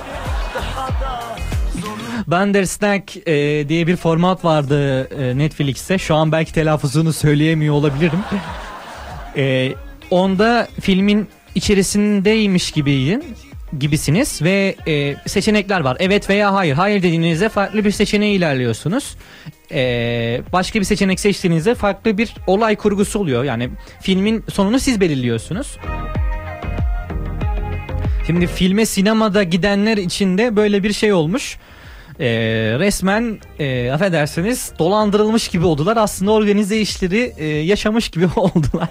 Bandersnatch e, diye bir format vardı e, Netflix'te. Şu an belki telaffuzunu söyleyemiyor olabilirim. E, onda filmin içerisindeymiş gibiyin gibisiniz ve e, seçenekler var. Evet veya hayır. Hayır dediğinizde farklı bir seçeneğe ilerliyorsunuz. E, başka bir seçenek seçtiğinizde farklı bir olay kurgusu oluyor. Yani filmin sonunu siz belirliyorsunuz. Şimdi filme sinemada gidenler için de böyle bir şey olmuş. E, resmen e, affedersiniz dolandırılmış gibi oldular. Aslında organize işleri e, yaşamış gibi *laughs* oldular.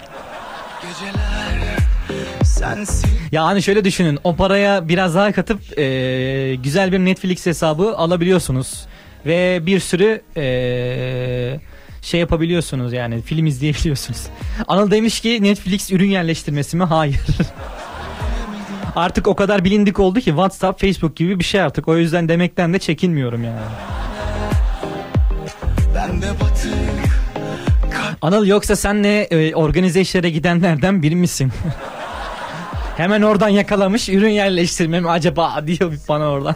Sensiz Yani şöyle düşünün o paraya biraz daha katıp e, güzel bir Netflix hesabı alabiliyorsunuz. Ve bir sürü e, şey yapabiliyorsunuz yani film izleyebiliyorsunuz. *laughs* Anıl demiş ki Netflix ürün yerleştirmesi mi? Hayır. *laughs* artık o kadar bilindik oldu ki WhatsApp, Facebook gibi bir şey artık. O yüzden demekten de çekinmiyorum yani. Ben de batık Anıl yoksa sen de e, organize işlere gidenlerden biri misin? *laughs* Hemen oradan yakalamış ürün yerleştirme mi acaba diyor bana oradan.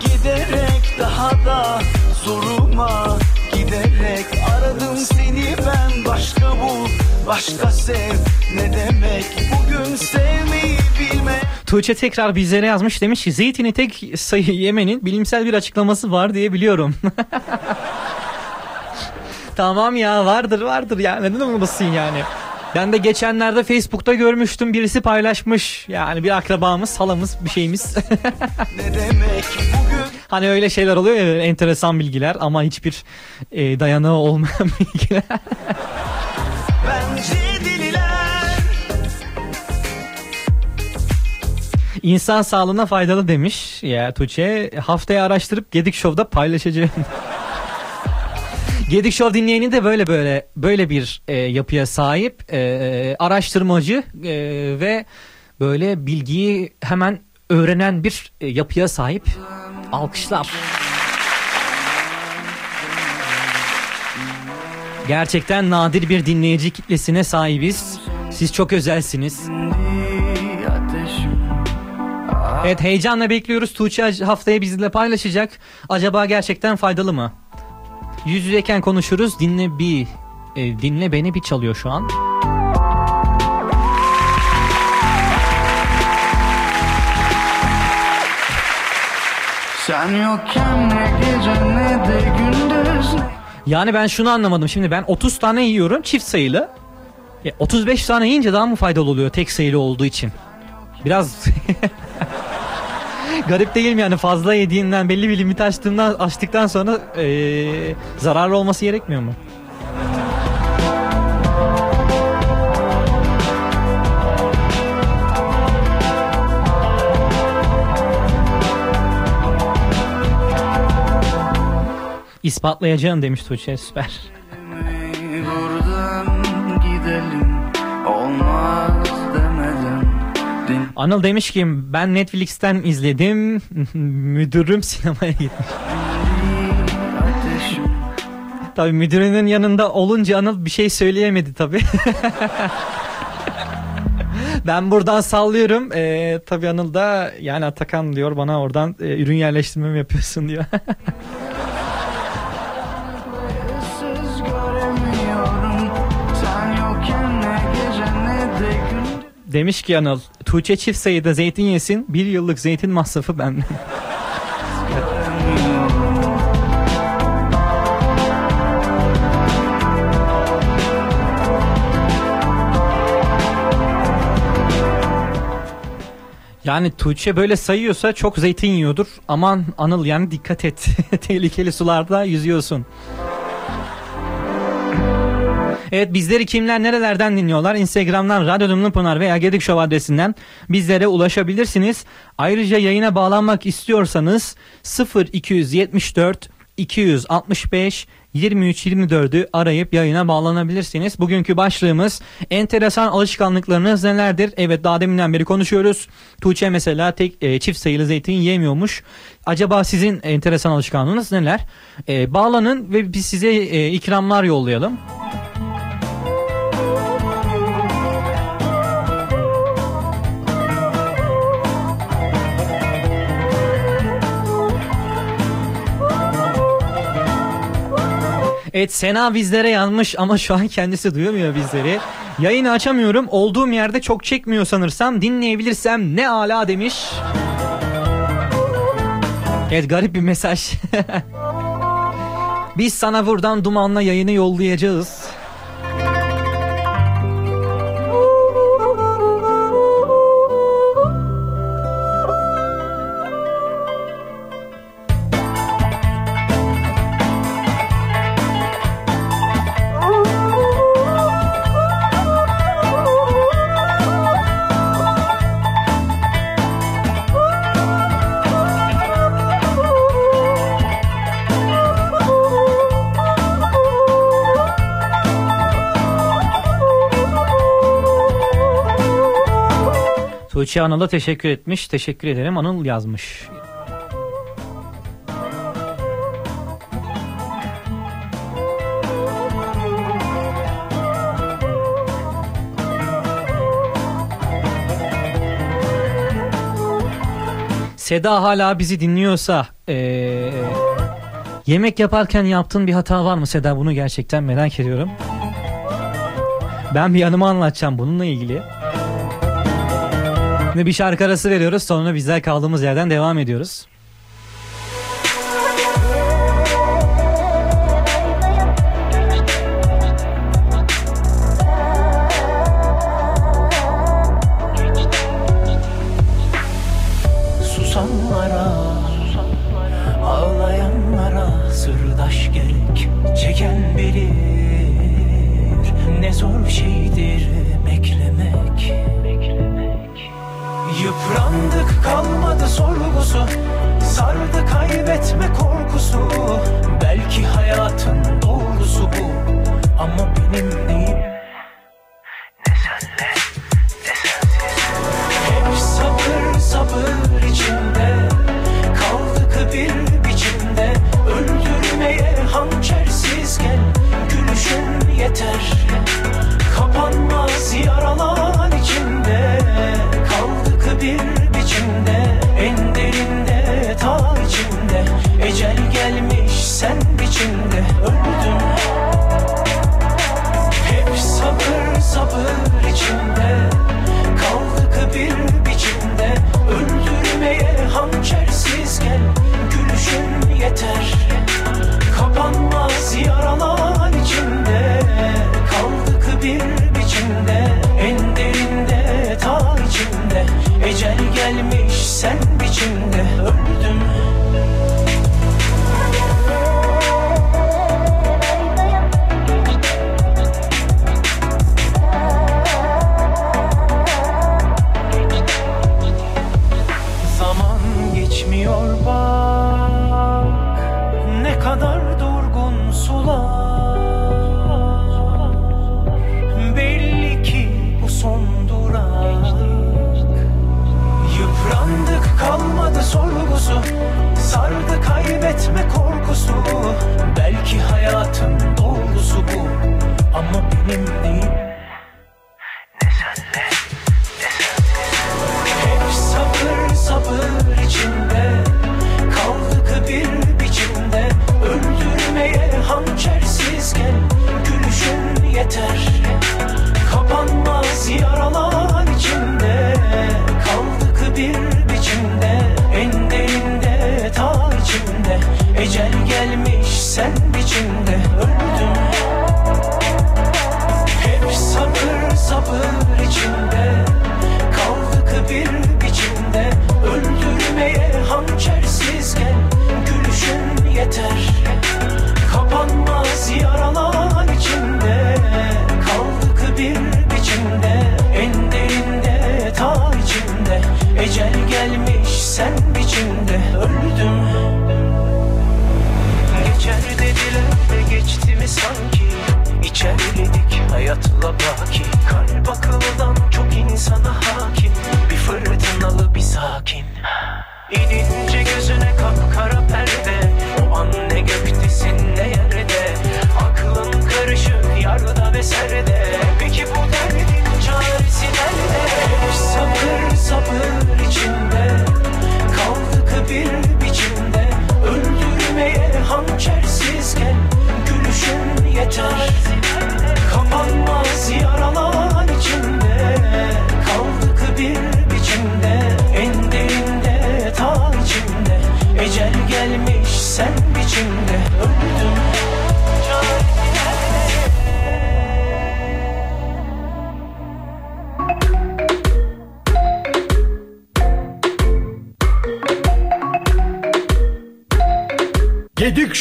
Giderek daha da zoruma Giderek aradım seni ben Başka bul, başka sev Ne demek bugün sevmeyi bilme Tuğçe tekrar bizlere yazmış demiş ki zeytini tek sayı yemenin bilimsel bir açıklaması var diye biliyorum. *laughs* tamam ya vardır vardır ya neden olmasın yani. Ben de geçenlerde Facebook'ta görmüştüm birisi paylaşmış yani bir akrabamız halamız bir şeyimiz. *laughs* Ne demek bugün hani öyle şeyler oluyor ya enteresan bilgiler ama hiçbir e, dayanağı olmayan *laughs* bilgiler. bence deliler İnsan sağlığına faydalı demiş ya Tuğçe. Haftaya araştırıp Gedik Show'da paylaşacağım. Gedik Show dinleyeni de böyle böyle böyle bir e, yapıya sahip e, araştırmacı e, ve böyle bilgiyi hemen öğrenen bir e, yapıya sahip. Alkışlar. Gerçekten nadir bir dinleyici kitlesine sahibiz. Siz çok özelsiniz. Evet heyecanla bekliyoruz. Tuğçe haftaya bizimle paylaşacak. Acaba gerçekten faydalı mı? Yüz yüzeyken konuşuruz. Dinle bir e, dinle beni bir çalıyor şu an. Sen yokken ne gece ne de gündüz Yani ben şunu anlamadım. Şimdi ben 30 tane yiyorum çift sayılı. Ya 35 tane yiyince daha mı faydalı oluyor tek sayılı olduğu için? Biraz *laughs* garip değil mi yani fazla yediğinden belli bir limit açtığından açtıktan sonra eee, zararlı olması gerekmiyor mu? İspatlayacağım demiş Tuğçe süper. Anıl demiş ki ben Netflix'ten izledim *laughs* müdürüm sinemaya gitmiş. Tabii müdürünün yanında olunca Anıl bir şey söyleyemedi tabii. *laughs* ben buradan sallıyorum. Ee, tabii Anıl da yani Atakan diyor bana oradan e, ürün yerleştirme mi yapıyorsun diyor. *laughs* Demiş ki Anıl Tuğçe çift sayıda zeytin yesin bir yıllık zeytin masrafı benden. *laughs* Yani Tuğçe böyle sayıyorsa çok zeytin yiyordur. Aman Anıl yani dikkat et. *laughs* Tehlikeli sularda yüzüyorsun. Evet bizleri kimler nerelerden dinliyorlar? Instagram'dan Radyo Dumlu veya Gedik Show adresinden bizlere ulaşabilirsiniz. Ayrıca yayına bağlanmak istiyorsanız 0274 265 23-24'ü arayıp yayına bağlanabilirsiniz. Bugünkü başlığımız enteresan alışkanlıklarınız nelerdir? Evet daha deminden beri konuşuyoruz. Tuğçe mesela tek e, çift sayılı zeytin yemiyormuş. Acaba sizin enteresan alışkanlığınız neler? E, bağlanın ve biz size e, ikramlar yollayalım. Evet Sena bizlere yanmış ama şu an kendisi duyamıyor bizleri. Yayını açamıyorum. Olduğum yerde çok çekmiyor sanırsam. Dinleyebilirsem ne ala demiş. Evet garip bir mesaj. *laughs* Biz sana buradan dumanla yayını yollayacağız. Tuğçe Anıl'a teşekkür etmiş. Teşekkür ederim. Anıl yazmış. Seda hala bizi dinliyorsa eee, yemek yaparken yaptığın bir hata var mı Seda? Bunu gerçekten merak ediyorum. Ben bir yanımı anlatacağım bununla ilgili. Ve bir şarkı arası veriyoruz. Sonra bizler kaldığımız yerden devam ediyoruz. Sorgusu Sardı kaybetme korkusu. Belki hayatın doğrusu bu Ama benim değil Ne senle ne sensiz Hep sabır sabır içinde. Kaldık bir biçimde. Öldürmeye hançersiz gel. Gülüşün yeter. Kapanmaz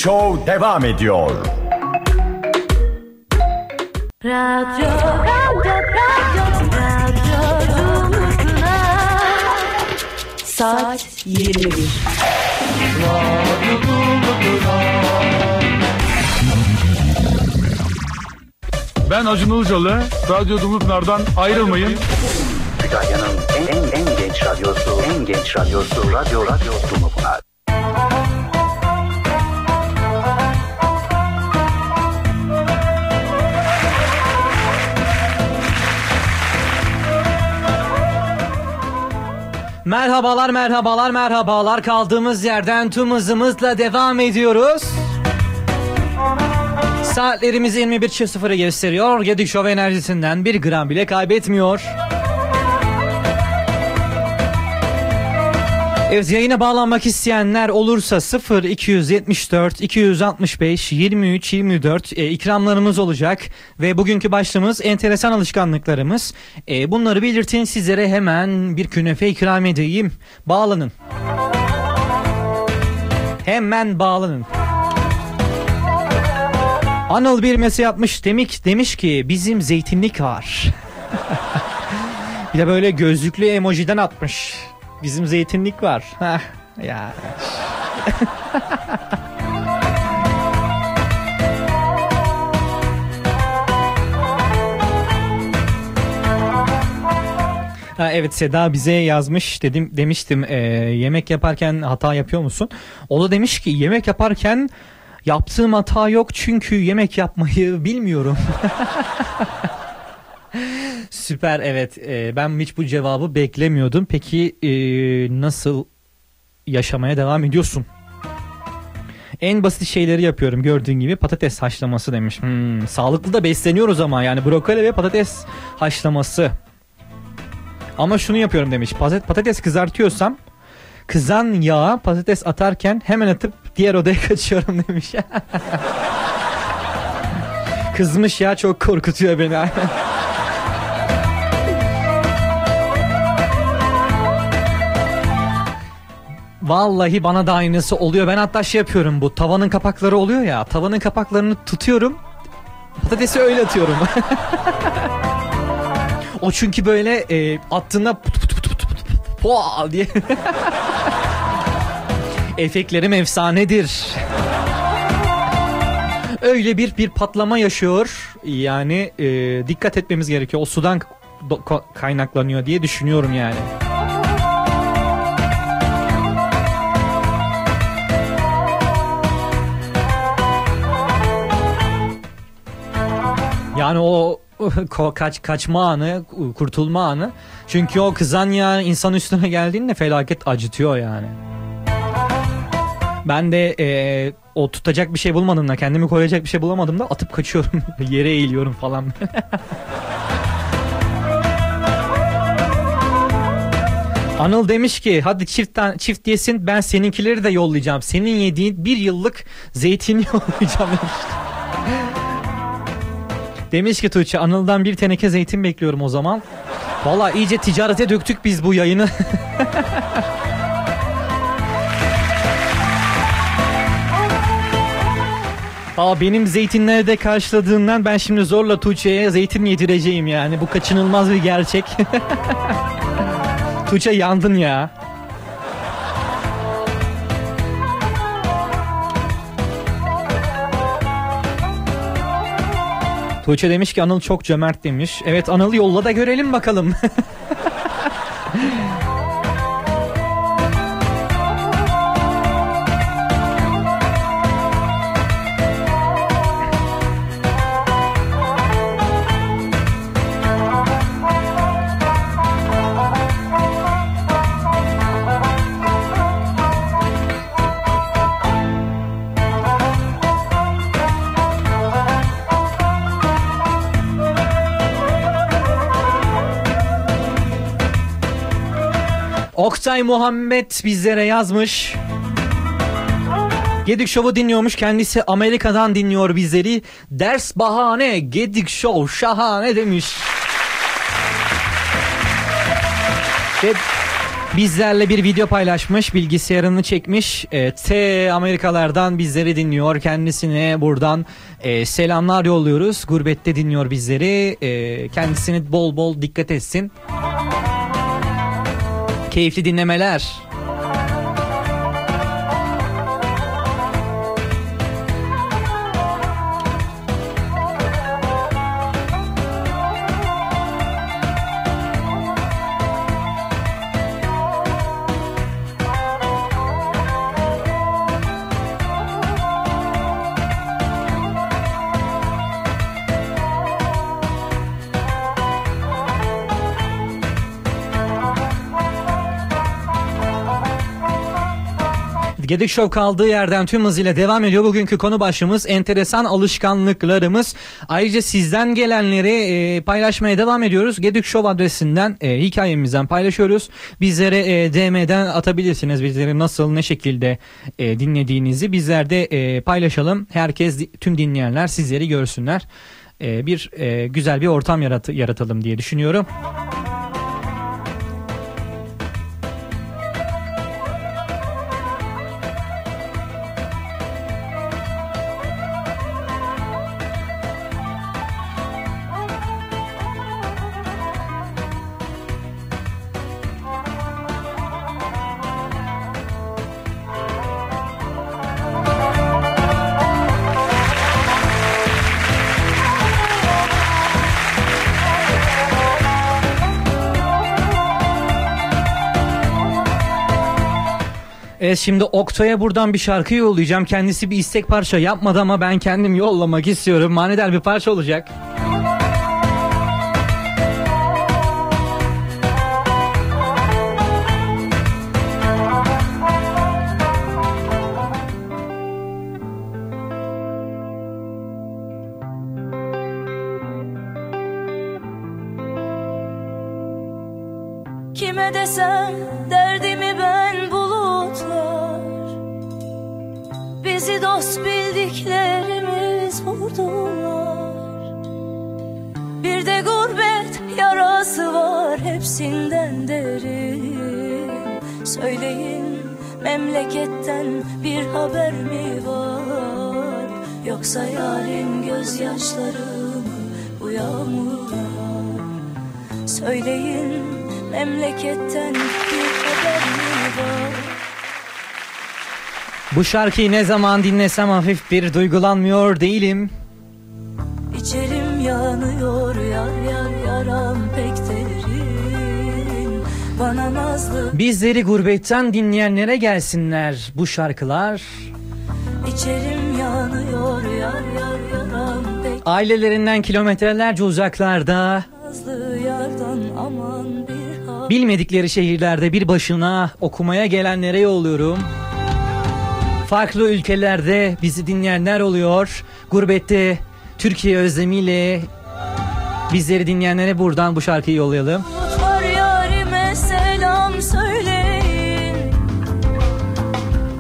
Show devam ediyor. Radyo, radyo, radyo, radyo Dumlupınar. Saat 21. Ben Acun Ilıcalı. Radyo Dumlupınar'dan ayrılmayın. Kütahya'nın en, en, en genç radyosu, en genç radyosu, Radyo Radyo Dumlupınar. Merhabalar merhabalar merhabalar kaldığımız yerden tüm hızımızla devam ediyoruz. Saatlerimiz 21.00'ı gösteriyor. Gedik Show enerjisinden bir gram bile kaybetmiyor. Evet yayına bağlanmak isteyenler olursa 0 274 265 23 24 e, ikramlarımız olacak ve bugünkü başlığımız enteresan alışkanlıklarımız. E, bunları belirtin sizlere hemen bir künefe ikram edeyim. Bağlanın. Hemen bağlanın. Anıl bir mesaj yapmış demiş, demiş ki bizim zeytinlik var. *laughs* bir de böyle gözlüklü emojiden atmış. Bizim zeytinlik var. *laughs* Heh, ya. Ha, evet Seda bize yazmış dedim demiştim e, yemek yaparken hata yapıyor musun? O da demiş ki yemek yaparken yaptığım hata yok çünkü yemek yapmayı *laughs* bilmiyorum. *laughs* Süper evet e, ben hiç bu cevabı beklemiyordum. Peki e, nasıl yaşamaya devam ediyorsun? En basit şeyleri yapıyorum gördüğün gibi patates haşlaması demiş. Hmm, sağlıklı da besleniyoruz ama yani brokoli ve patates haşlaması. Ama şunu yapıyorum demiş. Patates, kızartıyorsam kızan yağa patates atarken hemen atıp diğer odaya *laughs* kaçıyorum demiş. *laughs* Kızmış ya çok korkutuyor beni. *laughs* Vallahi bana da aynısı oluyor. Ben hatta şey yapıyorum bu tavanın kapakları oluyor ya. Tavanın kapaklarını tutuyorum. Patatesi öyle atıyorum. *laughs* o çünkü böyle e, attığında put put put put put poa diye. *laughs* Efektlerim efsanedir. Öyle bir bir patlama yaşıyor. Yani e, dikkat etmemiz gerekiyor. O sudan kaynaklanıyor diye düşünüyorum yani. Yani o *laughs* kaç kaçma anı, kurtulma anı. Çünkü o kızan ya insan üstüne geldiğinde felaket acıtıyor yani. Ben de e, o tutacak bir şey bulmadığımda, kendimi koyacak bir şey bulamadığımda atıp kaçıyorum. *laughs* Yere eğiliyorum falan. *laughs* Anıl demiş ki hadi çift çift yesin ben seninkileri de yollayacağım. Senin yediğin bir yıllık zeytini yollayacağım demiş. Demiş ki Tuğçe Anıl'dan bir teneke zeytin bekliyorum o zaman. Valla iyice ticarete döktük biz bu yayını. *laughs* Aa benim zeytinleri de karşıladığından ben şimdi zorla Tuğçe'ye zeytin yedireceğim yani. Bu kaçınılmaz bir gerçek. *laughs* Tuğçe yandın ya. Tuğçe demiş ki Anıl çok cömert demiş. Evet Anıl yolla da görelim bakalım. *laughs* Oktay Muhammed bizlere yazmış. Gedik Show'u dinliyormuş. Kendisi Amerika'dan dinliyor bizleri. Ders bahane, Gedik Show şahane demiş. Ve bizlerle bir video paylaşmış. Bilgisayarını çekmiş. E, T Amerikalardan bizleri dinliyor. Kendisine buradan e, selamlar yolluyoruz. Gurbette dinliyor bizleri. E, kendisini bol bol dikkat etsin. Keyifli dinlemeler. Gedik Show kaldığı yerden tüm hızıyla devam ediyor. Bugünkü konu başlığımız enteresan alışkanlıklarımız. Ayrıca sizden gelenleri e, paylaşmaya devam ediyoruz. Gedik Show adresinden e, hikayemizden paylaşıyoruz. Bizlere e, DM'den atabilirsiniz. Bizleri nasıl ne şekilde e, dinlediğinizi bizler de e, paylaşalım. Herkes tüm dinleyenler sizleri görsünler. E, bir e, güzel bir ortam yarat- yaratalım diye düşünüyorum. Evet şimdi Oktay'a buradan bir şarkı yollayacağım. Kendisi bir istek parça yapmadı ama ben kendim yollamak istiyorum. Manidar bir parça olacak. Vurdular Bir de gurbet yarası var hepsinden derin. Söyleyin memleketten bir haber mi var? Yoksa yarın gözyaşları mı bu yağmurlar. Söyleyin memleketten bir haber mi var? Bu şarkıyı ne zaman dinlesem hafif bir duygulanmıyor değilim. İçerim yanıyor yar yar yaram pek derin Bana nazlı Bizleri gurbetten dinleyenlere gelsinler bu şarkılar. içerim yanıyor yar yar yaram pek Ailelerinden kilometrelerce uzaklarda, nazlı yardan aman bir bilmedikleri şehirlerde bir başına okumaya gelenlere yolluyorum. Farklı ülkelerde bizi dinleyenler oluyor. Gurbette Türkiye özlemiyle bizleri dinleyenlere buradan bu şarkıyı yollayalım. Söyleyin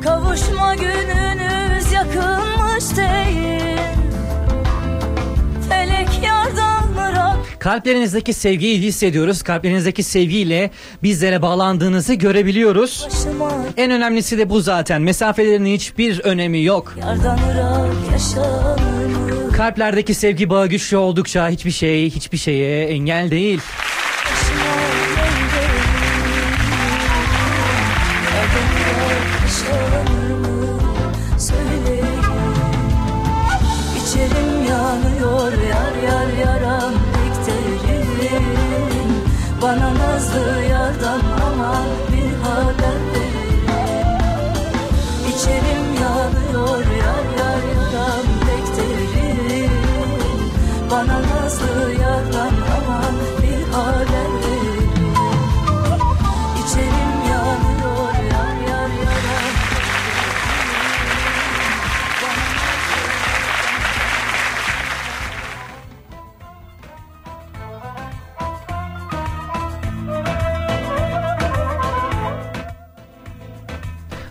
Kavuşma gününüz yakınmış Felek yardan Kalplerinizdeki sevgiyi hissediyoruz. Kalplerinizdeki sevgiyle bizlere bağlandığınızı görebiliyoruz. En önemlisi de bu zaten. Mesafelerin hiçbir önemi yok. Yardan yaşanır? Kalplerdeki sevgi bağı güçlü oldukça hiçbir şey hiçbir şeye engel değil.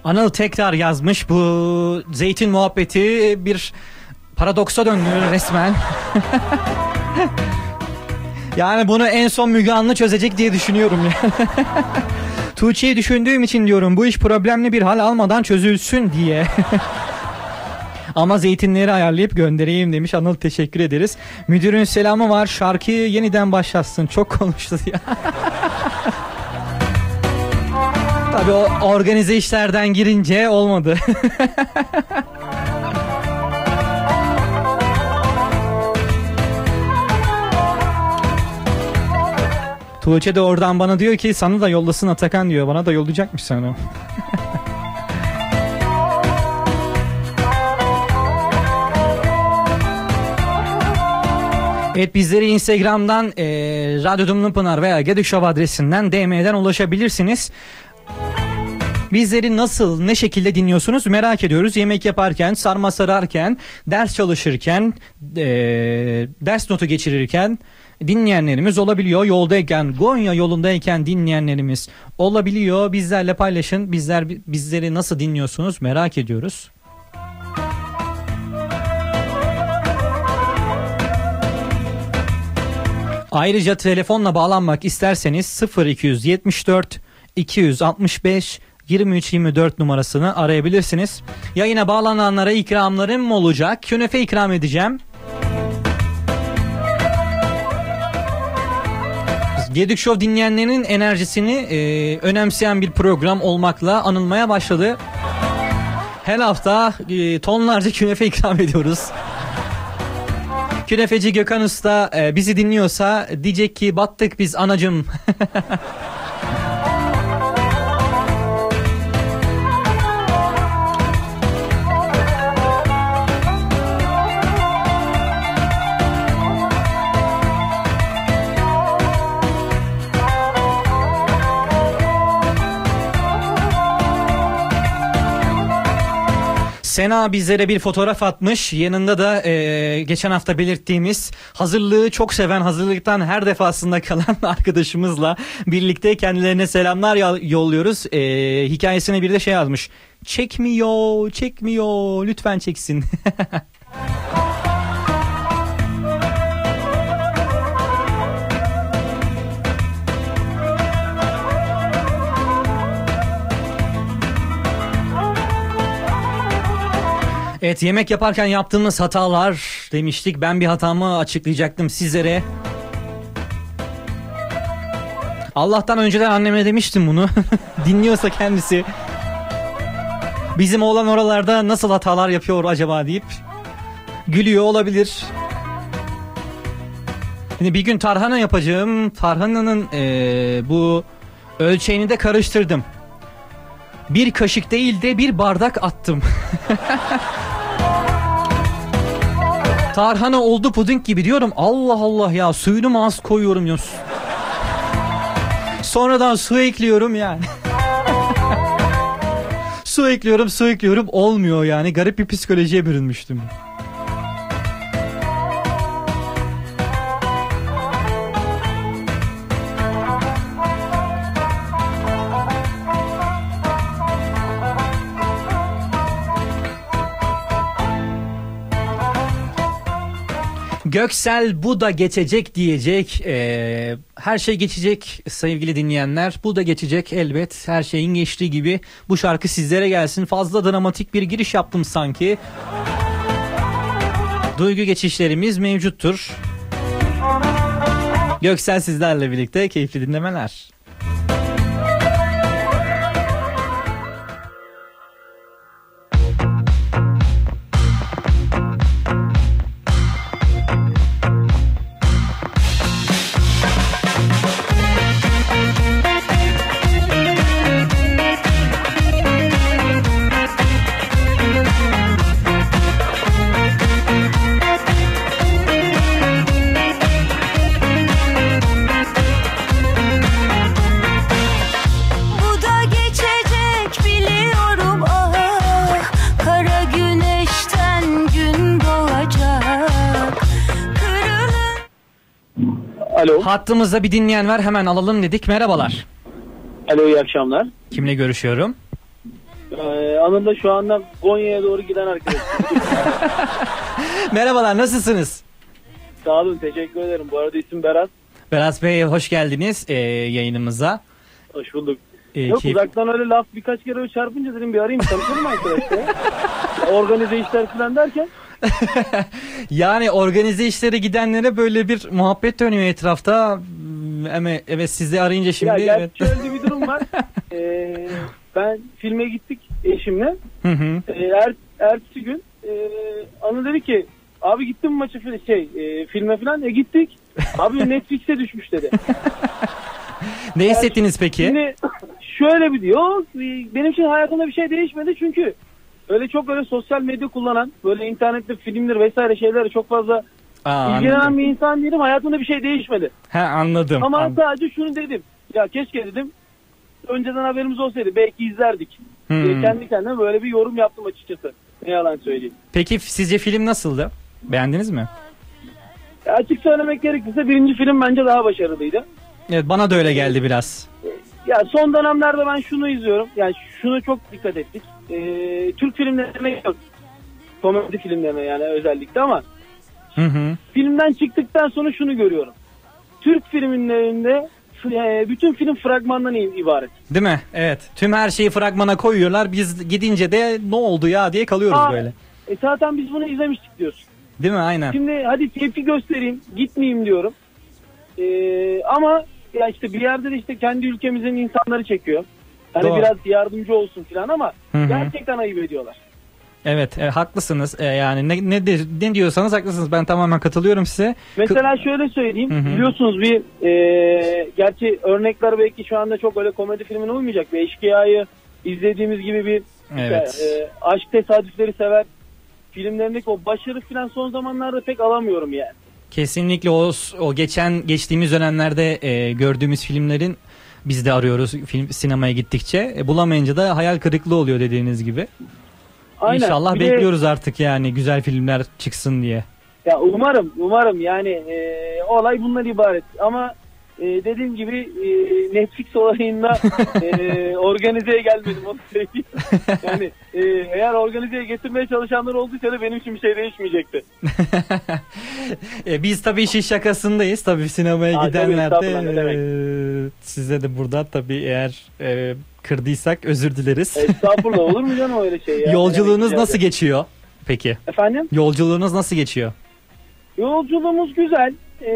Anıl tekrar yazmış bu zeytin muhabbeti bir paradoksa döndü resmen. *laughs* yani bunu en son Müge Anlı çözecek diye düşünüyorum. *laughs* Tuğçe'yi düşündüğüm için diyorum bu iş problemli bir hal almadan çözülsün diye. *laughs* Ama zeytinleri ayarlayıp göndereyim demiş Anıl teşekkür ederiz. Müdürün selamı var şarkıyı yeniden başlatsın çok konuştu ya. Tabii o organize işlerden girince olmadı. *laughs* Tuğçe de oradan bana diyor ki sana da yollasın Atakan diyor. Bana da yollayacakmış sana. *laughs* Evet bizleri Instagram'dan e, Radyo Dumlu Pınar veya Gedik Show adresinden DM'den ulaşabilirsiniz. Bizleri nasıl, ne şekilde dinliyorsunuz merak ediyoruz. Yemek yaparken, sarma sararken, ders çalışırken, e, ders notu geçirirken dinleyenlerimiz olabiliyor. Yoldayken, Gonya yolundayken dinleyenlerimiz olabiliyor. Bizlerle paylaşın. Bizler bizleri nasıl dinliyorsunuz merak ediyoruz. Ayrıca telefonla bağlanmak isterseniz 0274 265 2324 numarasını arayabilirsiniz. Yayına bağlananlara ikramlarım olacak. Künefe ikram edeceğim. Gedik Show dinleyenlerin enerjisini e, önemseyen bir program olmakla anılmaya başladı. Her hafta e, tonlarca künefe ikram *laughs* ediyoruz. Künefeci Gökhan Usta e, bizi dinliyorsa diyecek ki battık biz anacım. *laughs* Sena bizlere bir fotoğraf atmış. Yanında da e, geçen hafta belirttiğimiz hazırlığı çok seven, hazırlıktan her defasında *laughs* kalan arkadaşımızla birlikte kendilerine selamlar yolluyoruz. E, hikayesine bir de şey yazmış. Çekmiyor, çekmiyor, lütfen çeksin. *laughs* Evet yemek yaparken yaptığımız hatalar demiştik. Ben bir hatamı açıklayacaktım sizlere. Allah'tan önceden anneme demiştim bunu. *laughs* Dinliyorsa kendisi. Bizim oğlan oralarda nasıl hatalar yapıyor acaba deyip gülüyor olabilir. Şimdi bir gün tarhana yapacağım. Tarhananın eee, bu ölçeğini de karıştırdım. Bir kaşık değil de bir bardak attım. *laughs* Tarhana oldu puding gibi diyorum. Allah Allah ya suyunu mu az koyuyorum ya. Sonradan su ekliyorum yani. *laughs* su ekliyorum su ekliyorum olmuyor yani. Garip bir psikolojiye bürünmüştüm. Göksel bu da geçecek diyecek. Ee, her şey geçecek sevgili dinleyenler. Bu da geçecek elbet. Her şeyin geçtiği gibi bu şarkı sizlere gelsin. Fazla dramatik bir giriş yaptım sanki. Duygu geçişlerimiz mevcuttur. Göksel sizlerle birlikte keyifli dinlemeler. Alo. Hattımızda bir dinleyen var hemen alalım dedik. Merhabalar. Alo iyi akşamlar. Kimle görüşüyorum? Ee, anında şu anda Konya'ya doğru giden arkadaş. *laughs* Merhabalar nasılsınız? Sağ olun teşekkür ederim. Bu arada isim Berat. Berat Bey hoş geldiniz ee, yayınımıza. Hoş bulduk. Ee, Yok keyif- uzaktan öyle laf birkaç kere öyle çarpınca dedim bir arayayım tanışalım arkadaş ya. *laughs* Organize işler falan derken. *laughs* Yani organize işlere gidenlere böyle bir muhabbet dönüyor etrafta. Hmm, Evet, evet sizi arayınca şimdi. ya evet. şöyle bir durum var. *laughs* Ee, ben filme gittik eşimle. Hı hı. Ee, er, ertesi gün e, Anıl dedi ki abi gittin mi falan şey e, filme falan e gittik. Abi *laughs* Netflix'e düşmüş dedi. Ne hissettiniz peki? Şimdi şöyle bir diyor. Benim için hayatımda bir şey değişmedi çünkü öyle çok öyle sosyal medya kullanan böyle internette filmler vesaire şeylere çok fazla Aa, ilgilenen anladım. bir insan değilim. Hayatımda bir şey değişmedi. He anladım. Ama An- sadece şunu dedim. Ya keşke dedim önceden haberimiz olsaydı belki izlerdik. Hmm. diye kendi kendime böyle bir yorum yaptım açıkçası. Ne yalan söyleyeyim. Peki sizce film nasıldı? Beğendiniz mi? Ya açık söylemek gerekirse birinci film bence daha başarılıydı. Evet bana da öyle geldi biraz. Ya son dönemlerde ben şunu izliyorum. Yani şunu çok dikkat ettik. Ee, Türk filmlerine yok. Komedi filmlerine yani özellikle ama Hı hı. filmden çıktıktan sonra şunu görüyorum. Türk filmlerinde e, bütün film fragmandan ibaret. Değil mi? Evet. Tüm her şeyi fragmana koyuyorlar. Biz gidince de ne oldu ya diye kalıyoruz Aa, böyle. E zaten biz bunu izlemiştik diyorsun. Değil mi? Aynen. Şimdi hadi tepki göstereyim, gitmeyeyim diyorum. Ee, ama ya işte bir yerde de işte kendi ülkemizin insanları çekiyor. Hani Doğru. biraz yardımcı olsun falan ama Hı hı. gerçekten ayıp ediyorlar. Evet, e, haklısınız. E, yani ne, ne de- ne diyorsanız haklısınız. Ben tamamen katılıyorum size. Mesela şöyle söyleyeyim. Hı hı. Biliyorsunuz bir e, gerçi örnekler belki şu anda çok öyle komedi filmine uymayacak. Bir eşkıyayı izlediğimiz gibi bir Evet. işte, e, aşk tesadüfleri sever filmlerindeki o başarı falan son zamanlarda pek alamıyorum yani. Kesinlikle o o geçen geçtiğimiz dönemlerde e, gördüğümüz filmlerin biz de arıyoruz film sinemaya gittikçe. E, bulamayınca da hayal kırıklığı oluyor dediğiniz gibi. Aynen. İnşallah Bir de- bekliyoruz artık yani güzel filmler çıksın diye. Ya umarım, umarım yani e, olay bundan ibaret. Ama e, dediğim gibi e, Netflix olayında *laughs* e, organizeye gelmedim onu söyleyeyim. Yani e, eğer organizeye getirmeye çalışanlar olduysa da benim için bir şey değişmeyecekti. *laughs* E, biz tabii işin şakasındayız. Tabii sinemaya Aa, gidenler tabii, de e, size de burada tabii eğer e, kırdıysak özür dileriz. Estağfurullah olur mu canım öyle şey ya? Yolculuğunuz Yani- nasıl geçiyor? Peki. Efendim? Yolculuğunuz nasıl geçiyor? Yolculuğumuz güzel. E,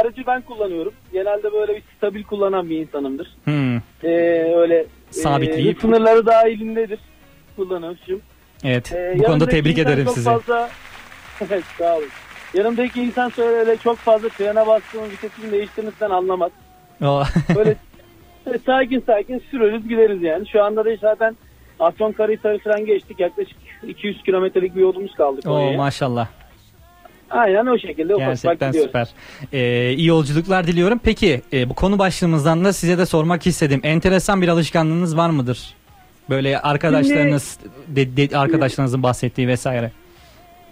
aracı ben kullanıyorum. Genelde böyle bir stabil kullanan bir insanımdır. Hmm. E, öyle Sabitleyip. e, sınırları dahilindedir kullanışım. Evet. Ee, bu konuda tebrik ederim çok sizi. Fazla... *laughs* Evet sağ olun. Yanımdaki insan söyle öyle çok fazla frene bastığımı vitesini değiştirmesinden anlamaz. *laughs* Böyle sakin sakin süreriz gideriz yani. Şu anda da zaten Afyonkarahisar'ı falan geçtik. Yaklaşık 200 kilometrelik bir yolumuz kaldı Oo, maşallah. Aynen o şekilde ufak Gerçekten süper. Ee, iyi yolculuklar diliyorum. Peki e, bu konu başlığımızdan da size de sormak istedim. Enteresan bir alışkanlığınız var mıdır? Böyle arkadaşlarınız, de, de- arkadaşlarınızın bahsettiği vesaire.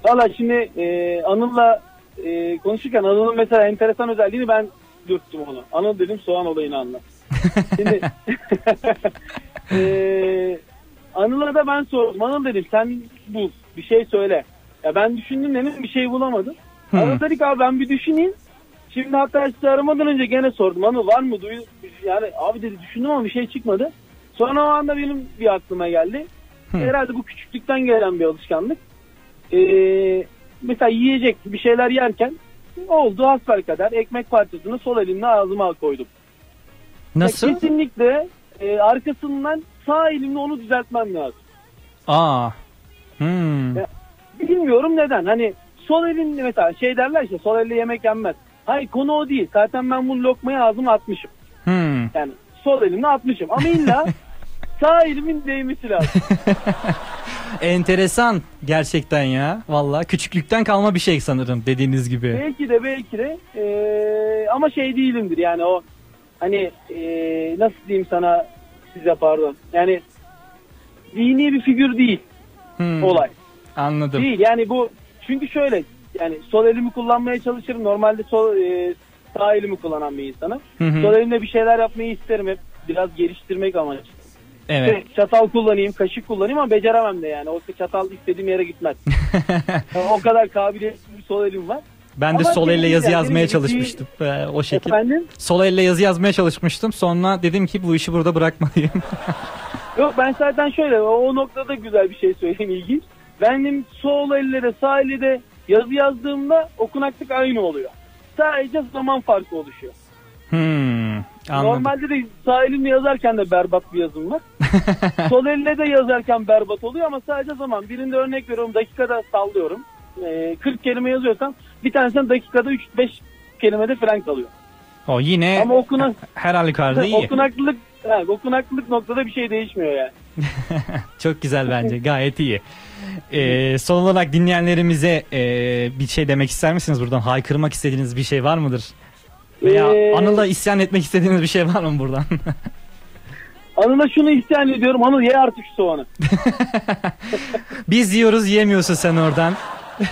Valla şimdi e, Anıl'la e, konuşurken Anıl'ın mesela enteresan özelliğini ben dürttüm onu. Anıl dedim soğan olayını anlat. Şimdi *laughs* *laughs* e, Anıl'a da ben sordum. Anıl dedim sen bul bir şey söyle. Ya ben düşündüm dedim bir şey bulamadım. Hmm. Anıl dedik abi ben bir düşüneyim. Şimdi hatta sizi aramadan önce gene sordum. Anıl var mı? Duyu yani abi dedi düşündüm ama bir şey çıkmadı. Sonra o anda benim bir aklıma geldi. Herhalde bu küçüklükten gelen bir alışkanlık. Ee, mesela yiyecek bir şeyler yerken oldu hasbelkader ekmek parçasını sol elimle ağzıma koydum. Nasıl? Ya kesinlikle e, arkasından sağ elimle onu düzeltmem lazım. Aa. Hmm. Ya, bilmiyorum neden. Hani sol elinle mesela şey derler işte sol elle yemek yenmez. Hayır konu o değil. Zaten ben bu lokmayı ağzıma atmışım. Hmm. Yani sol elimle atmışım. Ama illa *laughs* sağ elimin değmesi lazım. *laughs* Enteresan gerçekten ya. Valla küçüklükten kalma bir şey sanırım dediğiniz gibi. belki de belki de e, ama şey değilimdir yani o hani e, nasıl diyeyim sana size pardon. Yani dini bir figür değil Hmm. olay. Anladım. Değil yani bu çünkü şöyle yani sol elimi kullanmaya çalışırım. Normalde sol e, sağ elimi kullanan bir insanım. Hı hı. Sol elimle bir şeyler yapmayı isterim hep biraz geliştirmek amaçlı. Evet. İşte çatal kullanayım, kaşık kullanayım ama beceremem de yani. O çatal istediğim yere gitmez. *laughs* Yani o kadar kabiliyetli bir sol elim var. Ben de Ama sol elle yazı yani yazmaya çalışmıştım. Ee, o şekil. Efendim? Sol elle yazı yazmaya çalışmıştım. Sonra dedim ki bu işi burada bırakmalıyım. Yok ben zaten şöyle o, o noktada güzel bir şey söyleyeyim ilginç. Benim sol elle de sağ elle de yazı yazdığımda okunaklık aynı oluyor. Sadece zaman farkı oluşuyor. hmm. Anladım. Normalde de sağ elimle yazarken de berbat bir yazım var. *laughs* Sol elle de yazarken berbat oluyor ama sadece zaman. Birinde örnek veriyorum dakikada sallıyorum. Ee, 40 kelime yazıyorsam bir tanesinden dakikada 3-5 kelimede fren kalıyor. O yine Ama okuna, her halükarda iyi. okunaklılık, ha, okunaklılık noktada bir şey değişmiyor yani. *laughs* Çok güzel bence. Gayet iyi. Ee, son olarak dinleyenlerimize e, bir şey demek ister misiniz buradan? Haykırmak istediğiniz bir şey var mıdır? Veya Ee, Anıl'a isyan etmek istediğiniz bir şey var mı buradan? *laughs* Anıl'a şunu isyan ediyorum. Anıl ye artık şu soğanı. *laughs* Biz yiyoruz yiyemiyorsun sen oradan.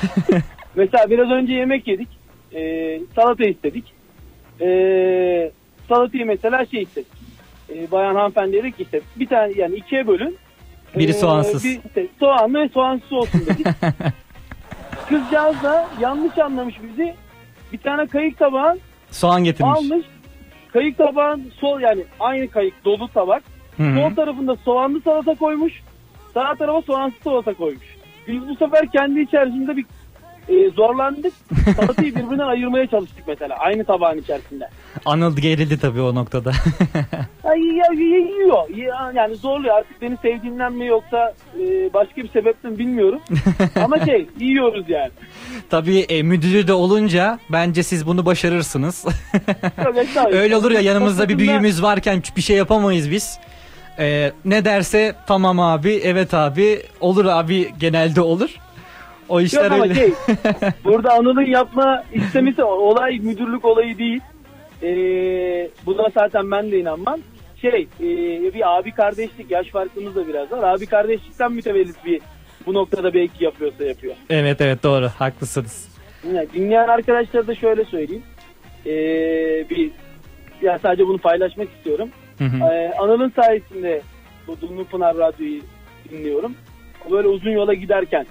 *laughs* Mesela biraz önce yemek yedik. Ee, salata istedik. Ee, salatayı mesela şey istedik. Ee, bayan hanımefendi dedik ki işte bir tane yani ikiye bölün. Biri Ee, soğansız. Bir, işte soğanlı ve soğansız olsun dedik. *laughs* Kızcağız da yanlış anlamış bizi. Bir tane kayık tabağın Soğan getirmiş. almış. Kayık tabağın sol yani aynı kayık dolu tabak. Hı hı. Sol tarafında soğanlı salata koymuş. Sağ tarafa soğansız salata koymuş. Biz bu sefer kendi içerisinde bir e, zorlandık. *laughs* Salatayı birbirinden ayırmaya çalıştık mesela. Aynı tabağın içerisinde. Anıl gerildi tabii o noktada. *laughs* Ay, ya, ya- yiyor. Ya- Yani zorluyor. Artık beni sevdiğinden mi yoksa e, başka bir sebepten mi bilmiyorum. *laughs* Ama şey yiyoruz yani. tabii e, müdürü de olunca bence siz bunu başarırsınız. Öyle olur ya yanımızda bir büyüğümüz varken bir şey yapamayız biz. Ee, ne derse tamam abi evet abi olur abi genelde olur. O işler Yok ama öyle. şey *laughs* burada Anıl'ın yapma istemesi olay müdürlük olayı değil. Ee, buna zaten ben de inanmam. Şey e, bir abi kardeşlik yaş farkımız da biraz var. Abi kardeşlikten mütevellit bir bu noktada belki yapıyorsa yapıyor. Evet evet doğru haklısınız. Yani dinleyen arkadaşlara da şöyle söyleyeyim. Ee, bir ya sadece bunu paylaşmak istiyorum. Hı hı. Ee, Anıl'ın sayesinde bu Dumlu Pınar Radyo'yu dinliyorum. Böyle uzun yola giderken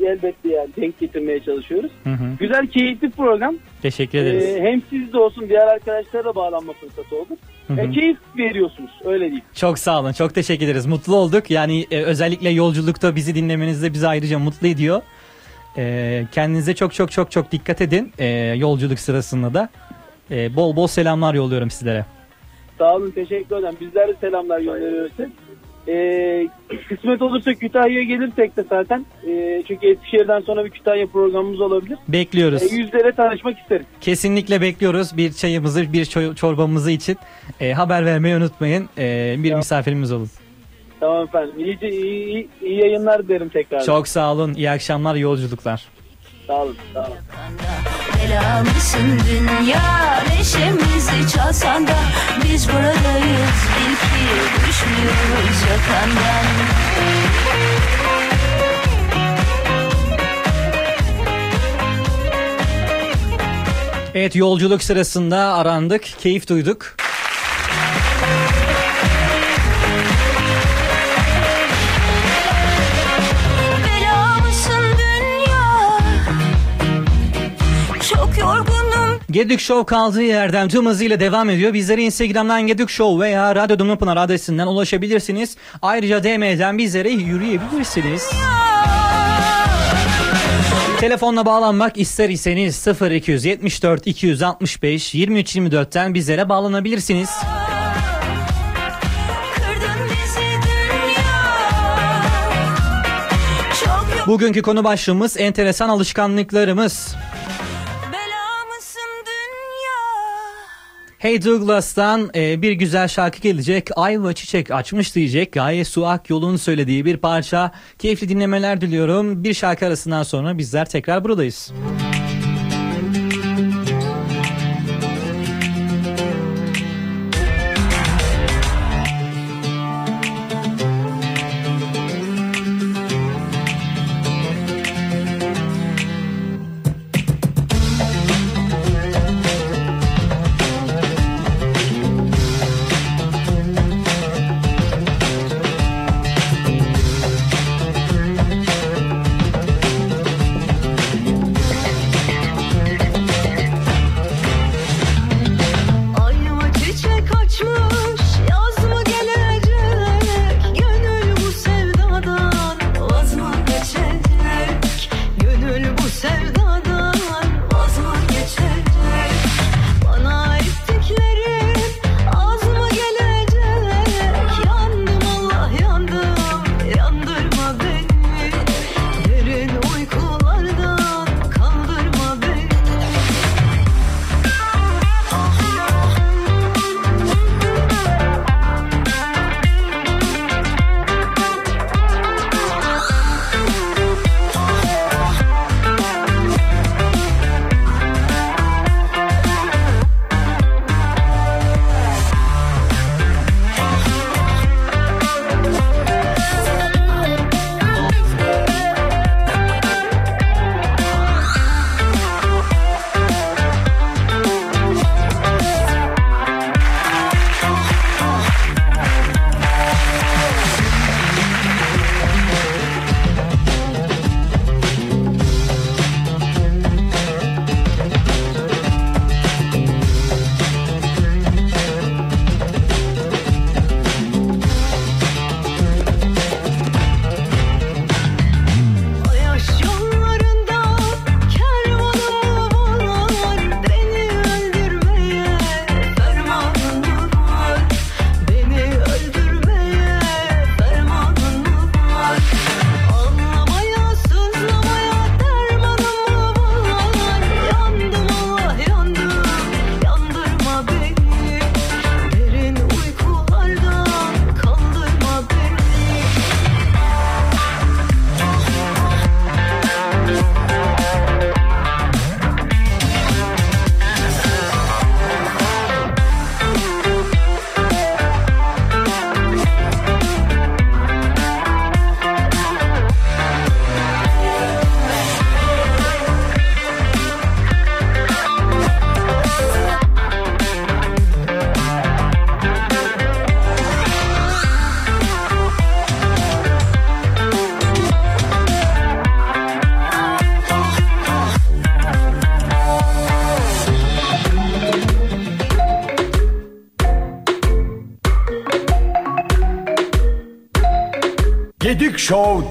elbette yani denk getirmeye çalışıyoruz. Hı hı. Güzel, keyifli program. Teşekkür ederiz. Ee, hem sizde olsun diğer arkadaşlara da bağlanma fırsatı olur. Hı hı. Ee, keyif veriyorsunuz öyle diyeyim. Çok sağ olun. Çok teşekkür ederiz. Mutlu olduk. Yani e, özellikle yolculukta bizi dinlemeniz de bizi ayrıca mutlu ediyor. E, kendinize çok çok çok çok dikkat edin. E, yolculuk sırasında da. E, bol bol selamlar yolluyorum sizlere. Sağ olun teşekkür ederim. Bizler de selamlar gönderiyoruz. Ee, kısmet olursa Kütahya'ya gelirsek de zaten ee, çünkü Eskişehir'den sonra bir Kütahya programımız olabilir. Bekliyoruz. Ee, yüzlere tanışmak isteriz. Kesinlikle bekliyoruz. Bir çayımızı, bir ço- çorbamızı için e, haber vermeyi unutmayın. E, bir misafirimiz olun. Tamam efendim. İyi, iyi, iyi, iyi yayınlar derim tekrar. Çok sağ olun. İyi akşamlar, yolculuklar. Sağ olun. Sağ olun. Bela mısın dünya neşemizi çalsan da düşmüyoruz yakandan Evet yolculuk sırasında arandık, keyif duyduk. Gedük Show kaldığı yerden tüm hızıyla devam ediyor. Bizlere Instagram'dan Gedük Show veya Radyo Dumlupınar adresinden ulaşabilirsiniz. Ayrıca DM'den bizlere yürüyebilirsiniz. Telefonla bağlanmak ister iseniz 0274 265 23 24'ten bizlere bağlanabilirsiniz. Bugünkü konu başlığımız enteresan alışkanlıklarımız. Hey Douglas'tan e, bir güzel şarkı gelecek. Ayva çiçek açmış diyecek. Gaye Suak yolun söylediği bir parça. Keyifli dinlemeler diliyorum. Bir şarkı arasından sonra bizler tekrar buradayız. Ayva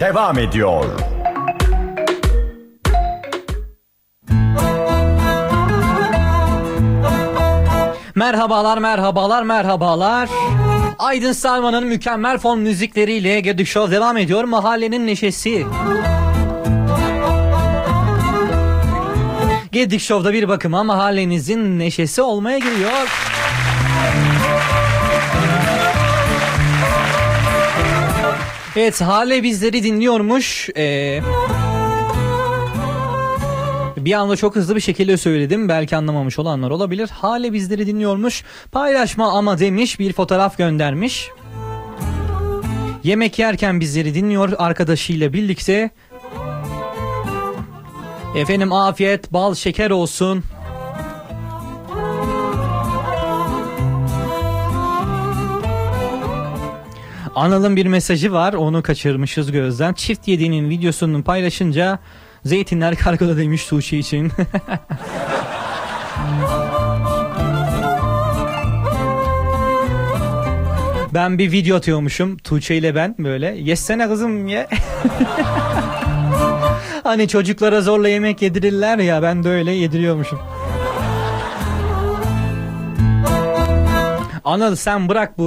devam ediyor. Merhabalar, merhabalar, merhabalar. Aydın Salman'ın mükemmel fon müzikleriyle Gedik Show devam ediyor. Mahallenin neşesi. Gedik Show'da bir bakıma mahallenizin neşesi olmaya giriyor. Evet Hale bizleri dinliyormuş. Ee, bir anda çok hızlı bir şekilde söyledim. Belki anlamamış olanlar olabilir. Hale bizleri dinliyormuş. Paylaşma ama demiş bir fotoğraf göndermiş. Yemek yerken bizleri dinliyor arkadaşıyla birlikte. Efendim afiyet, bal, şeker olsun. Anıl'ın bir mesajı var. Onu kaçırmışız gözden. Çift yediğinin videosunu paylaşınca zeytinler kargoda demiş Tuğçe için. *laughs* Ben bir video atıyormuşum Tuğçe ile ben böyle. Yesene kızım ye. *laughs* hani çocuklara zorla yemek yedirirler ya ben de öyle yediriyormuşum. Anıl sen bırak bu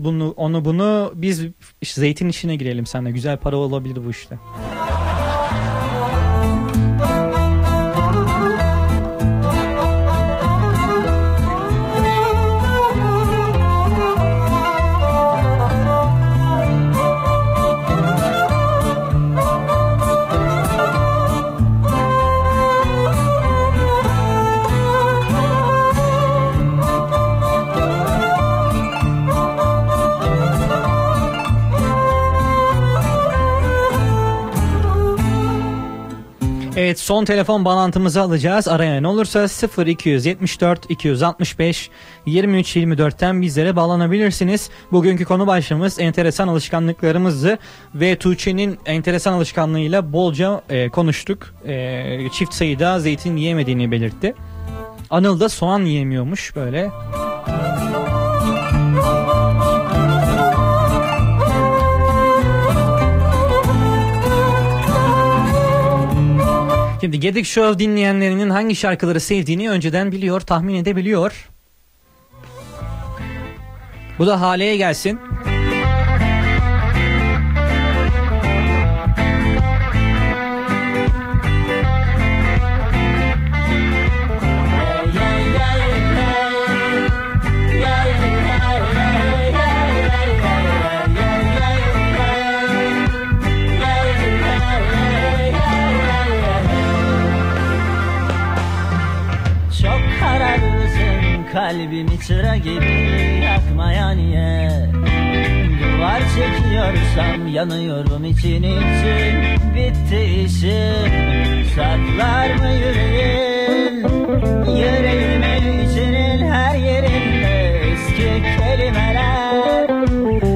bunu onu bunu biz işte zeytin işine girelim seninle güzel para olabilir bu işte. Son telefon bağlantımızı alacağız. Arayan olursa 0274 265 23 24'ten bizlere bağlanabilirsiniz. Bugünkü konu başlığımız enteresan alışkanlıklarımızdı ve Tuğçe'nin enteresan alışkanlığıyla bolca e, konuştuk. E, çift sayıda zeytin yiyemediğini belirtti. Anıl da soğan yiyemiyormuş böyle. Şimdi Gedik Show dinleyenlerinin hangi şarkıları sevdiğini önceden biliyor, tahmin edebiliyor. Bu da Hale'ye gelsin. Kalbimi çıra gibi yakmaya niye Duvar çekiyorsam yanıyorum için için. Bitti işim saklar mı yüreğin Yüreğimin içinin her yerinde eski kelimeler.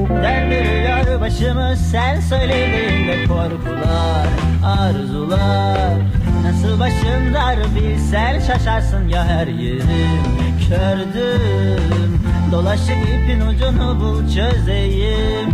Döndürüyor başımı sen söylediğinde korkular arzular Nasıl başım dar bilsen şaşarsın ya her yerim. Kördüm dolaşıp ipin ucunu bul çözeyim.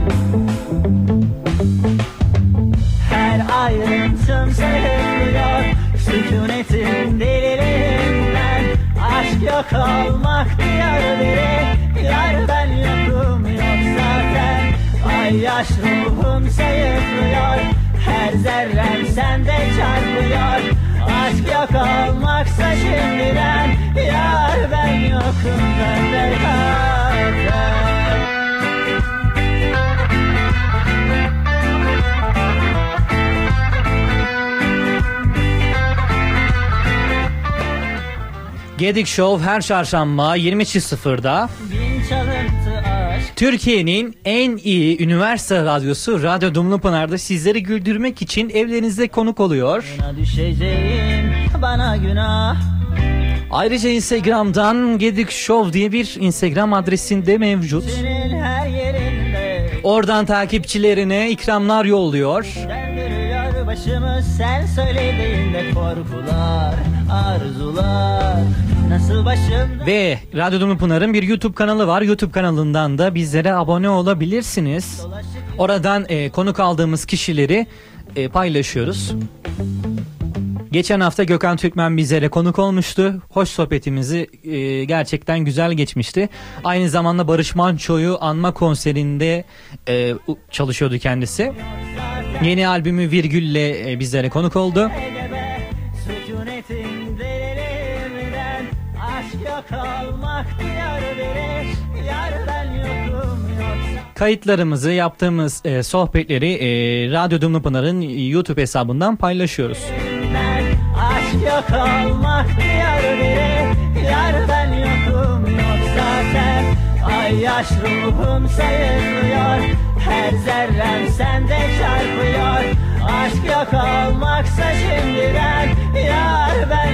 Her ayrıntım sayıklıyor Sükunetin deliliğinden Aşk yok olmak diyor biri Yar ben yokum yok zaten. Ay yaş ruhum sayıklıyor Her zerrem sende çarpıyor. Aşk yok olmaksa şimdiden Yar ben yokum zaten Gedik Show her çarşamba 20.00'da Bin çalıntı aşk Türkiye'nin en iyi üniversite radyosu Radyo Dumlupınar'da sizleri güldürmek için evlerinizde konuk oluyor. Bana günah Ayrıca Instagram'dan Gedik Show diye bir Instagram adresinde mevcut. Oradan takipçilerine ikramlar yolluyor. Başımı sen söylediğinde korkular arzular Ve Radyo Dumlupınar'ın bir YouTube kanalı var. YouTube kanalından da bizlere abone olabilirsiniz. Oradan e, konuk aldığımız kişileri e, paylaşıyoruz. Geçen hafta Gökhan Türkmen bizlere konuk olmuştu. Hoş sohbetimizi e, gerçekten güzel geçmişti. Aynı zamanda Barış Manço'yu anma konserinde e, çalışıyordu kendisi. Yeni albümü Virgül'le e, bizlere konuk oldu. Olmak diyor biri Yar ben yokum yoksa. Kayıtlarımızı yaptığımız e, sohbetleri e, Radyo Dumlupınar'ın YouTube hesabından paylaşıyoruz. ben Aşk yok olmak diyor biri Yar ben yokum yoksa sen. Ay yaş ruhum sayıklıyor Her zerrem sende çarpıyor. Aşk yok olmaksa şimdiden Yar ben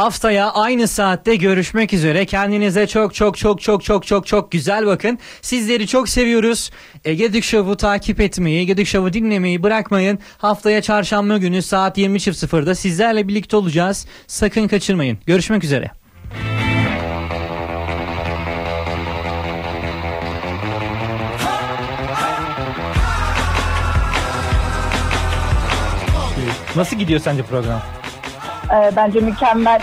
Haftaya aynı saatte görüşmek üzere. Kendinize çok çok çok çok çok çok çok güzel bakın. Sizleri çok seviyoruz. Ege Dük Show'u takip etmeyi, Ege Dük Show'u dinlemeyi bırakmayın. Haftaya çarşamba günü saat 20.00'da sizlerle birlikte olacağız. Sakın kaçırmayın. Görüşmek üzere. Nasıl gidiyor sence program? Ee, bence mükemmel.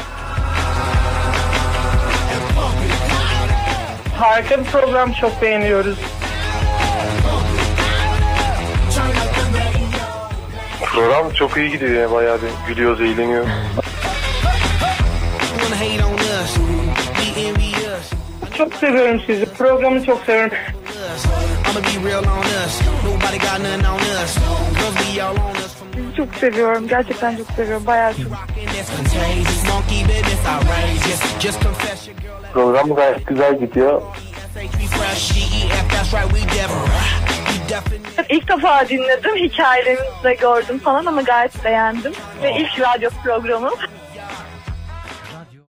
Harika bir program çok beğeniyoruz. Program çok iyi gidiyor ya bayağı bir gülüyoruz, eğleniyoruz. Çok seviyorum sizi. Programı çok seviyorum. Sizi çok seviyorum. Gerçekten çok seviyorum. Bayağı çok. Program gayet güzel gidiyor. İlk defa dinledim. Hikayelerinizi de gördüm falan ama gayet beğendim. Ve ilk radyo programım.